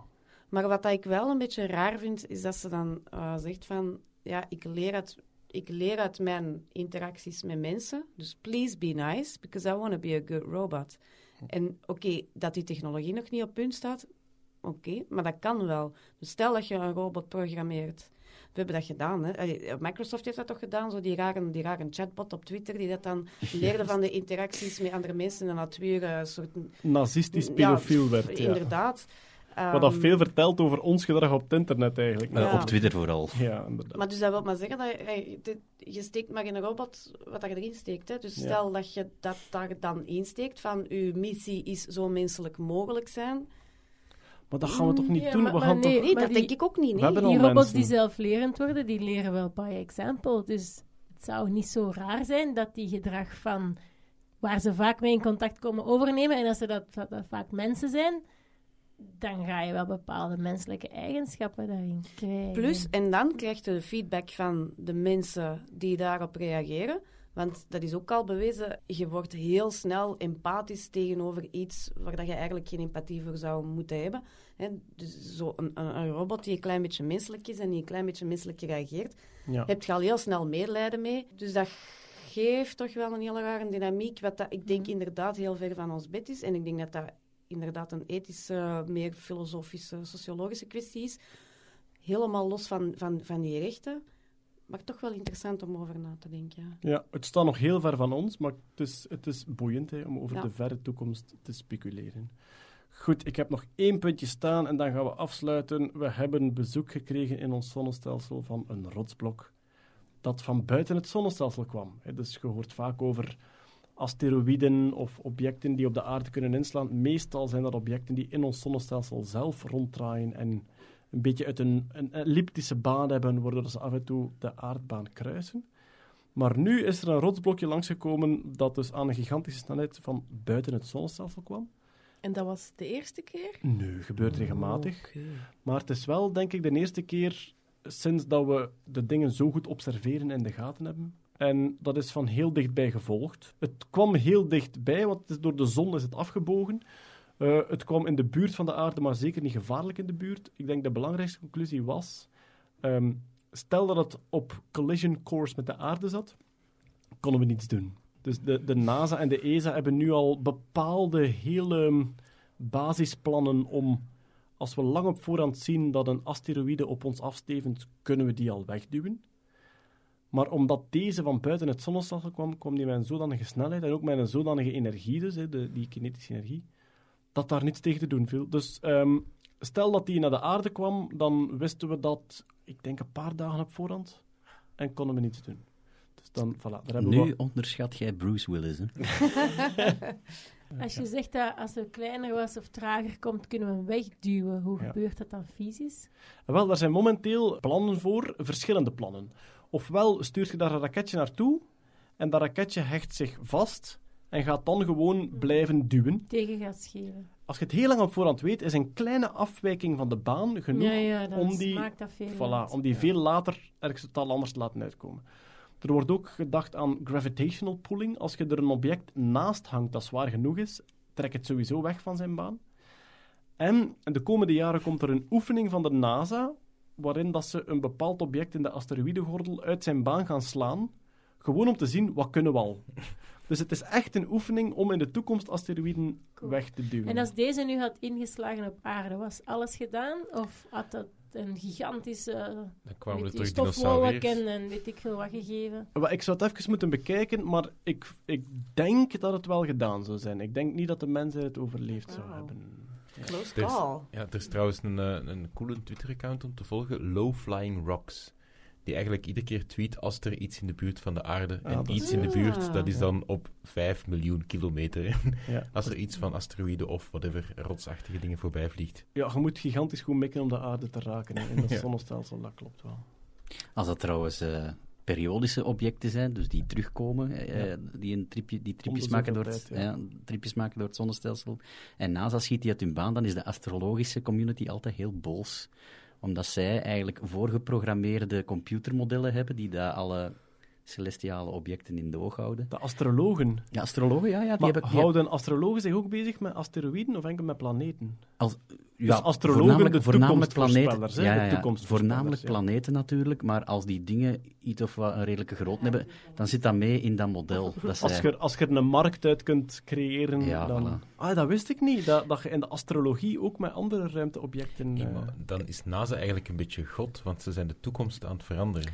Maar wat dat ik wel een beetje raar vind, is dat ze dan eh, zegt van... Ja, ik leer, uit, ik leer uit mijn interacties met mensen. Dus please be nice, because I want to be a good robot. En oké, dat die technologie nog niet op punt staat, oké, maar dat kan wel. Dus stel dat je een robot programmeert. We hebben dat gedaan. Hè. Microsoft heeft dat toch gedaan, zo die rare, die rare chatbot op Twitter, die dat dan leerde van de interacties met andere mensen en dat weer een soort... Nazistisch Ja, pedofiel werd. Ja. Inderdaad. Wat dat Ehm, veel vertelt over ons gedrag op het internet eigenlijk. Ja. Op Twitter vooral. Ja, inderdaad. Maar dus dat wil maar zeggen dat je, hey, dit- je steekt maar in een robot wat dat je erin steekt. Hè. Dus Ja. stel dat je dat daar dan insteekt van uw missie is zo menselijk mogelijk zijn. Maar dat gaan we toch niet Ja, doen? maar- we maar gaan nee. toch... Nee, dat die- denk ik ook niet. Nee. Die robots mensen. die zelflerend worden, die leren wel by example. Dus het zou niet zo raar zijn dat die gedrag van waar ze vaak mee in contact komen overnemen. En als ze dat, dat, dat vaak mensen zijn, dan ga je wel bepaalde menselijke eigenschappen daarin krijgen. Plus, en dan krijg je de feedback van de mensen die daarop reageren. Want dat is ook al bewezen, je wordt heel snel empathisch tegenover iets waar dat je eigenlijk geen empathie voor zou moeten hebben. Hè, dus zo een, een, robot die een klein beetje menselijk is en die een klein beetje menselijk reageert, Ja. heb je al heel snel medelijden mee. Dus dat geeft toch wel een hele rare dynamiek, wat dat, ik denk inderdaad heel ver van ons bed is. En ik denk dat dat inderdaad een ethische, meer filosofische, sociologische kwestie is. Helemaal los van, van, van die rechten. Maar toch wel interessant om over na te denken. Ja. Ja, het staat nog heel ver van ons, maar het is, het is boeiend hè, om over Ja. de verre toekomst te speculeren. Goed, ik heb nog één puntje staan en dan gaan we afsluiten. We hebben bezoek gekregen in ons zonnestelsel van een rotsblok dat van buiten het zonnestelsel kwam. Dus je hoort vaak over asteroïden of objecten die op de aarde kunnen inslaan. Meestal zijn dat objecten die in ons zonnestelsel zelf ronddraaien en een beetje uit een, een elliptische baan hebben, waardoor ze af en toe de aardbaan kruisen. Maar nu is er een rotsblokje langsgekomen dat dus aan een gigantische snelheid van buiten het zonnestelsel kwam. En dat was de eerste keer? Nu, gebeurt regelmatig. Oké. Maar het is wel, denk ik, de eerste keer sinds dat we de dingen zo goed observeren en in de gaten hebben. En dat is van heel dichtbij gevolgd. Het kwam heel dichtbij, want door de zon is het afgebogen. Eh, het kwam in de buurt van de aarde, maar zeker niet gevaarlijk in de buurt. Ik denk de belangrijkste conclusie was... ehm, stel dat het op collision course met de aarde zat, konden we niets doen. Dus de, de NASA en de ESA hebben nu al bepaalde hele basisplannen om als we lang op voorhand zien dat een asteroïde op ons afstevend, kunnen we die al wegduwen. Maar omdat deze van buiten het zonnestelsel kwam, kwam die met een zodanige snelheid en ook met een zodanige energie, dus, hè, de, die kinetische energie, dat daar niets tegen te doen viel. Dus ehm, stel dat die naar de aarde kwam, dan wisten we dat, ik denk een paar dagen op voorhand, en konden we niets doen. Dus dan, voilà, daar hebben we Nu wat- onderschat jij Bruce Willis. Hè? Als je zegt dat als het kleiner was of trager komt, kunnen we hem wegduwen. Hoe Ja. gebeurt dat dan fysisch? Wel, daar zijn momenteel plannen voor, verschillende plannen. Ofwel stuurt je daar een raketje naartoe en dat raketje hecht zich vast en gaat dan gewoon blijven duwen. Tegengas geven. Als je het heel lang op voorhand weet, is een kleine afwijking van de baan genoeg Ja, ja, dan om die, maakt dat veel voilà, om die veel later ergens totaal anders te laten uitkomen. Er wordt ook gedacht aan gravitational pulling. Als je er een object naast hangt dat zwaar genoeg is, trek het sowieso weg van zijn baan. En in de komende jaren komt er een oefening van de NASA, waarin dat ze een bepaald object in de asteroïdengordel uit zijn baan gaan slaan, gewoon om te zien wat kunnen we al. Dus het is echt een oefening om in de toekomst asteroïden Cool. weg te duwen. En als deze nu had ingeslagen op aarde, was alles gedaan? Of had dat een gigantische Dan kwamen er weet je, terug stofwolk en, en weet ik veel wat gegeven? Ik zou het even moeten bekijken, maar ik, ik denk dat het wel gedaan zou zijn. Ik denk niet dat de mensheid het overleefd zou hebben. Close Er is- call. Ja, er is trouwens een, eh, een coole Twitter-account om te volgen, Low Flying Rocks. Die eigenlijk iedere keer tweet als er iets in de buurt van de aarde. Ah, en dat iets is- in de buurt, dat is dan op 5 miljoen kilometer. Ja. als er iets van asteroïden of whatever rotsachtige dingen voorbij vliegt. ja, je moet gigantisch goed mikken om de aarde te raken hè, in het Ja. zonnestelsel, dat klopt wel. Als dat trouwens eh, periodische objecten zijn, dus die terugkomen, eh, die, een tripje, die tripjes, maken door het, tijd, ja. ja, tripjes maken door het zonnestelsel, en NASA schiet die uit hun baan, dan is de astrologische community altijd heel boos. Omdat zij eigenlijk voorgeprogrammeerde computermodellen hebben die daar alle celestiale objecten in de oog houden. De astrologen. Ja, astrologen, ja, ja die Maar hebben... die houden astrologen zich ook bezig met asteroïden of enkel met planeten? Als, Dus astrologen, voornamelijk, de voornamelijk planeten. Ja, de ja, ja. voornamelijk ja. planeten natuurlijk, maar als die dingen iets of wat een redelijke grootte hebben, dan zit dat mee in dat model. Dat Als je, er- als je er een markt uit kunt creëren, Ja, dan... voilà. Ah, dat wist ik niet. Dat, dat je in de astrologie ook met andere ruimteobjecten... Eh, maar dan is NASA eigenlijk een beetje god, want ze zijn de toekomst aan het veranderen.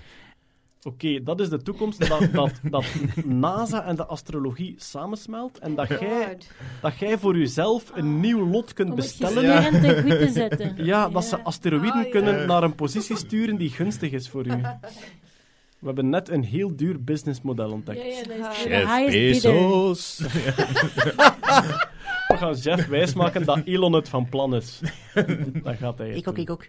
Oké, dat is de toekomst, dat, dat, dat NASA en de astrologie samensmelt en dat jij, dat jij voor jezelf een nieuw lot kunt Om het bestellen. gestirend goed te zetten. Ja, dat ze asteroïden Ah, ja. kunnen naar een positie sturen die gunstig is voor u. We hebben net een heel duur businessmodel ontdekt. Ja, ja, highest bidder. We gaan Jeff wijsmaken dat Elon het van plan is. Dat gaat hij echt doen. ook.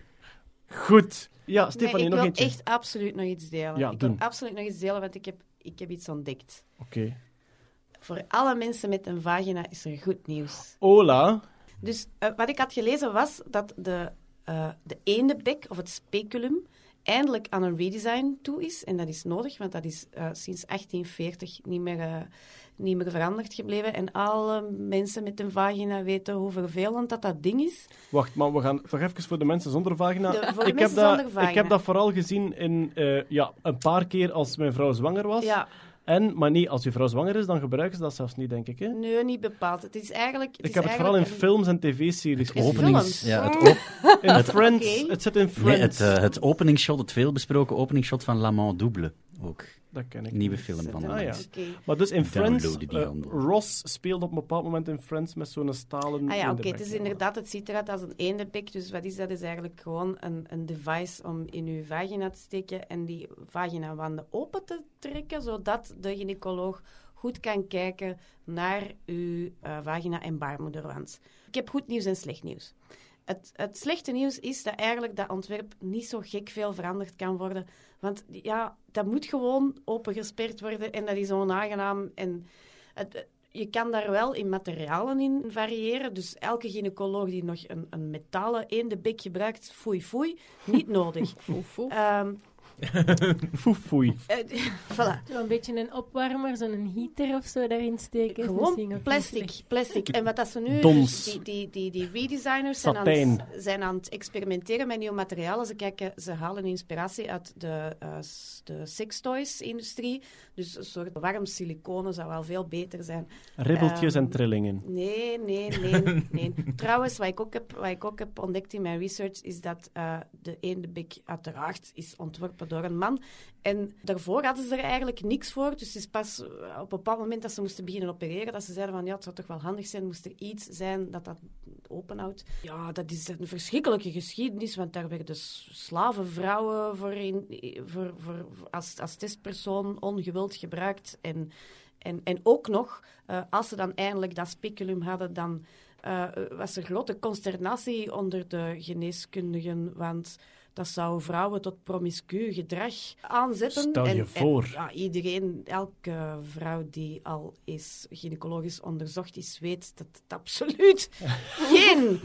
Goed. Ja, Stefanie, nee, ik nog wil eentje. echt absoluut nog iets delen. Ja, ik doen. wil absoluut nog iets delen, want ik heb, ik heb iets ontdekt. Oké. Voor alle mensen met een vagina is er goed nieuws. Hola. Dus eh, wat ik had gelezen was dat de, eh de eendebek, of het speculum, eindelijk aan een redesign toe is. En dat is nodig, want dat is eh, sinds 1840 niet meer, niet meer veranderd gebleven. En alle mensen met een vagina weten hoe vervelend dat dat ding is. Wacht, maar we gaan toch even voor de mensen zonder vagina. De- voor de ik, heb dat, vagina. ik heb dat vooral gezien in, eh, ja, een paar keer als mijn vrouw zwanger was. Ja, En, maar nee, als uw vrouw zwanger is, dan gebruiken ze dat zelfs niet, denk ik. Hè? nee, niet bepaald. Het is eigenlijk... Het Ik is heb het vooral in films en tv-series. Openings, films? ja, het, op- In Friends. Het zit in nee, Friends. het, eh, het openingsshot, het veelbesproken openingsshot van La Main Double. Ook. Dat ken ik. Nieuwe niet. film van Ah, ja. Maar dus in Friends, eh. Ross speelde op een bepaald moment in Friends met zo'n stalen Ah ja, oké. Het is inderdaad, het ziet eruit als een eendebek. Dus wat is dat? is eigenlijk gewoon een, een device om in uw vagina te steken en die vaginawanden open te trekken, zodat de gynaecoloog goed kan kijken naar uw eh, vagina- en baarmoederwand. Ik heb goed nieuws en slecht nieuws. Het, het slechte nieuws is dat eigenlijk dat ontwerp niet zo gek veel veranderd kan worden. Want ja, dat moet gewoon opengesperd worden en dat is onaangenaam. En het, je kan daar wel in materialen in variëren. Dus elke gynaecoloog die nog een, een metalen eendebek gebruikt, foei foei, niet nodig. Ehm, Foei, foei. eh, voilà. Zo een beetje een opwarmer, zo'n heater of zo daarin steken. Gewoon plastic, plastic. En wat dat ze nu... Dons. Die, die, die, die redesigners zijn aan, het, zijn aan het experimenteren met nieuwe materialen. Ze, kijken, ze halen inspiratie uit de, eh, s- de sextoys-industrie. Dus een soort warm siliconen zou wel veel beter zijn. Ribbeltjes Ehm, en trillingen. Nee, nee, nee, nee. Trouwens, wat ik, ook heb, wat ik ook heb ontdekt in mijn research, is dat eh, de eendebek uiteraard is ontworpen door een man. En daarvoor hadden ze er eigenlijk niks voor. Dus het is pas eh, op een bepaald moment dat ze moesten beginnen opereren, dat ze zeiden van, ja, het zou toch wel handig zijn, moest er iets zijn dat dat openhoudt. Ja, dat is een verschrikkelijke geschiedenis, want daar werden slavenvrouwen voor in, voor, voor, als, als testpersoon ongewild gebruikt. En, en, en ook nog, eh, als ze dan eindelijk dat speculum hadden, dan eh, was er grote consternatie onder de geneeskundigen, want dat zou vrouwen tot promiscu gedrag aanzetten. Stel je En- en, voor. ja, iedereen, elke vrouw die al is gynaecologisch onderzocht is, weet dat het absoluut geen,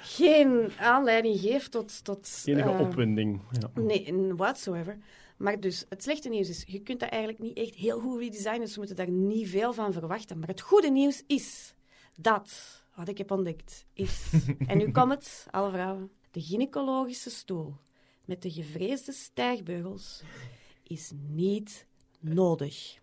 geen aanleiding geeft tot... tot Enige eh, opwinding. Ja. Nee, whatsoever. Maar dus, het slechte nieuws is, je kunt dat eigenlijk niet echt heel goed redesignen, dus we moeten daar niet veel van verwachten. Maar het goede nieuws is dat, wat ik heb ontdekt, is, en nu komt het, alle vrouwen, de gynaecologische stoel met de gevreesde stijgbeugels is niet nodig.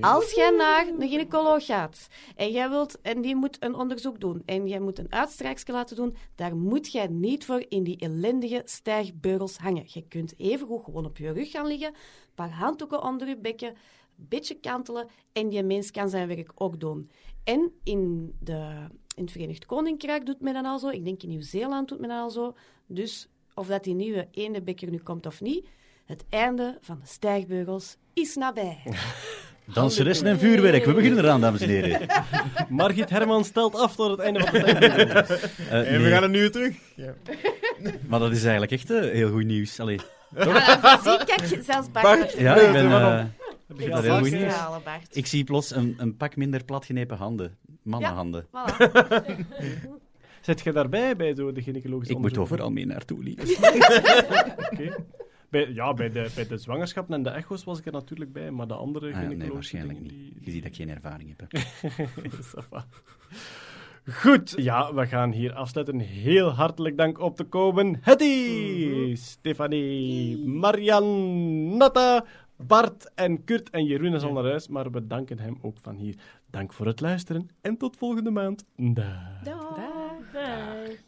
Als jij naar de gynaecoloog gaat en jij wilt en die moet een onderzoek doen en jij moet een uitstrijksje laten doen, daar moet jij niet voor in die ellendige stijgbeugels hangen. Je kunt evengoed gewoon op je rug gaan liggen, een paar handdoeken onder je bekken, een beetje kantelen en die mens kan zijn werk ook doen. En in, de, in het Verenigd Koninkrijk doet men dat al zo, ik denk in Nieuw-Zeeland doet men dat al zo. Dus of dat die nieuwe eendebekker nu komt of niet, het einde van de stijgbeugels is nabij. Danseressen en vuurwerk, we beginnen eraan, dames en heren. Margit Herman stelt af tot het einde van de tijd. Eh, En we gaan er nu terug. Ja. Maar dat is eigenlijk echt eh, heel goed nieuws. Allee. Ja, zie, kijk, zelfs Bart. Bart. Ja, ik ben... dat heel goed nieuws. stralen, Bart. ik zie plots een, een pak minder platgenepen handen. Mannenhanden. Voilà. Zet je daarbij bij zo de gynaecologische Ik moet overal mee naartoe, lief. Oké. Bij, ja, bij de, bij de zwangerschappen en de echo's was ik er natuurlijk bij, maar de andere Ah, ja, nee, waarschijnlijk niet. Je ziet dat ik geen ervaring heb. Goed, ja, we gaan hier afsluiten. Heel hartelijk dank op te komen. Hetty, Stefanie, Marian, Natta, Bart en Kurt en Jeroen is al naar huis, maar we danken hem ook van hier. Dank voor het luisteren en tot volgende maand. Dag. Dag. Bye.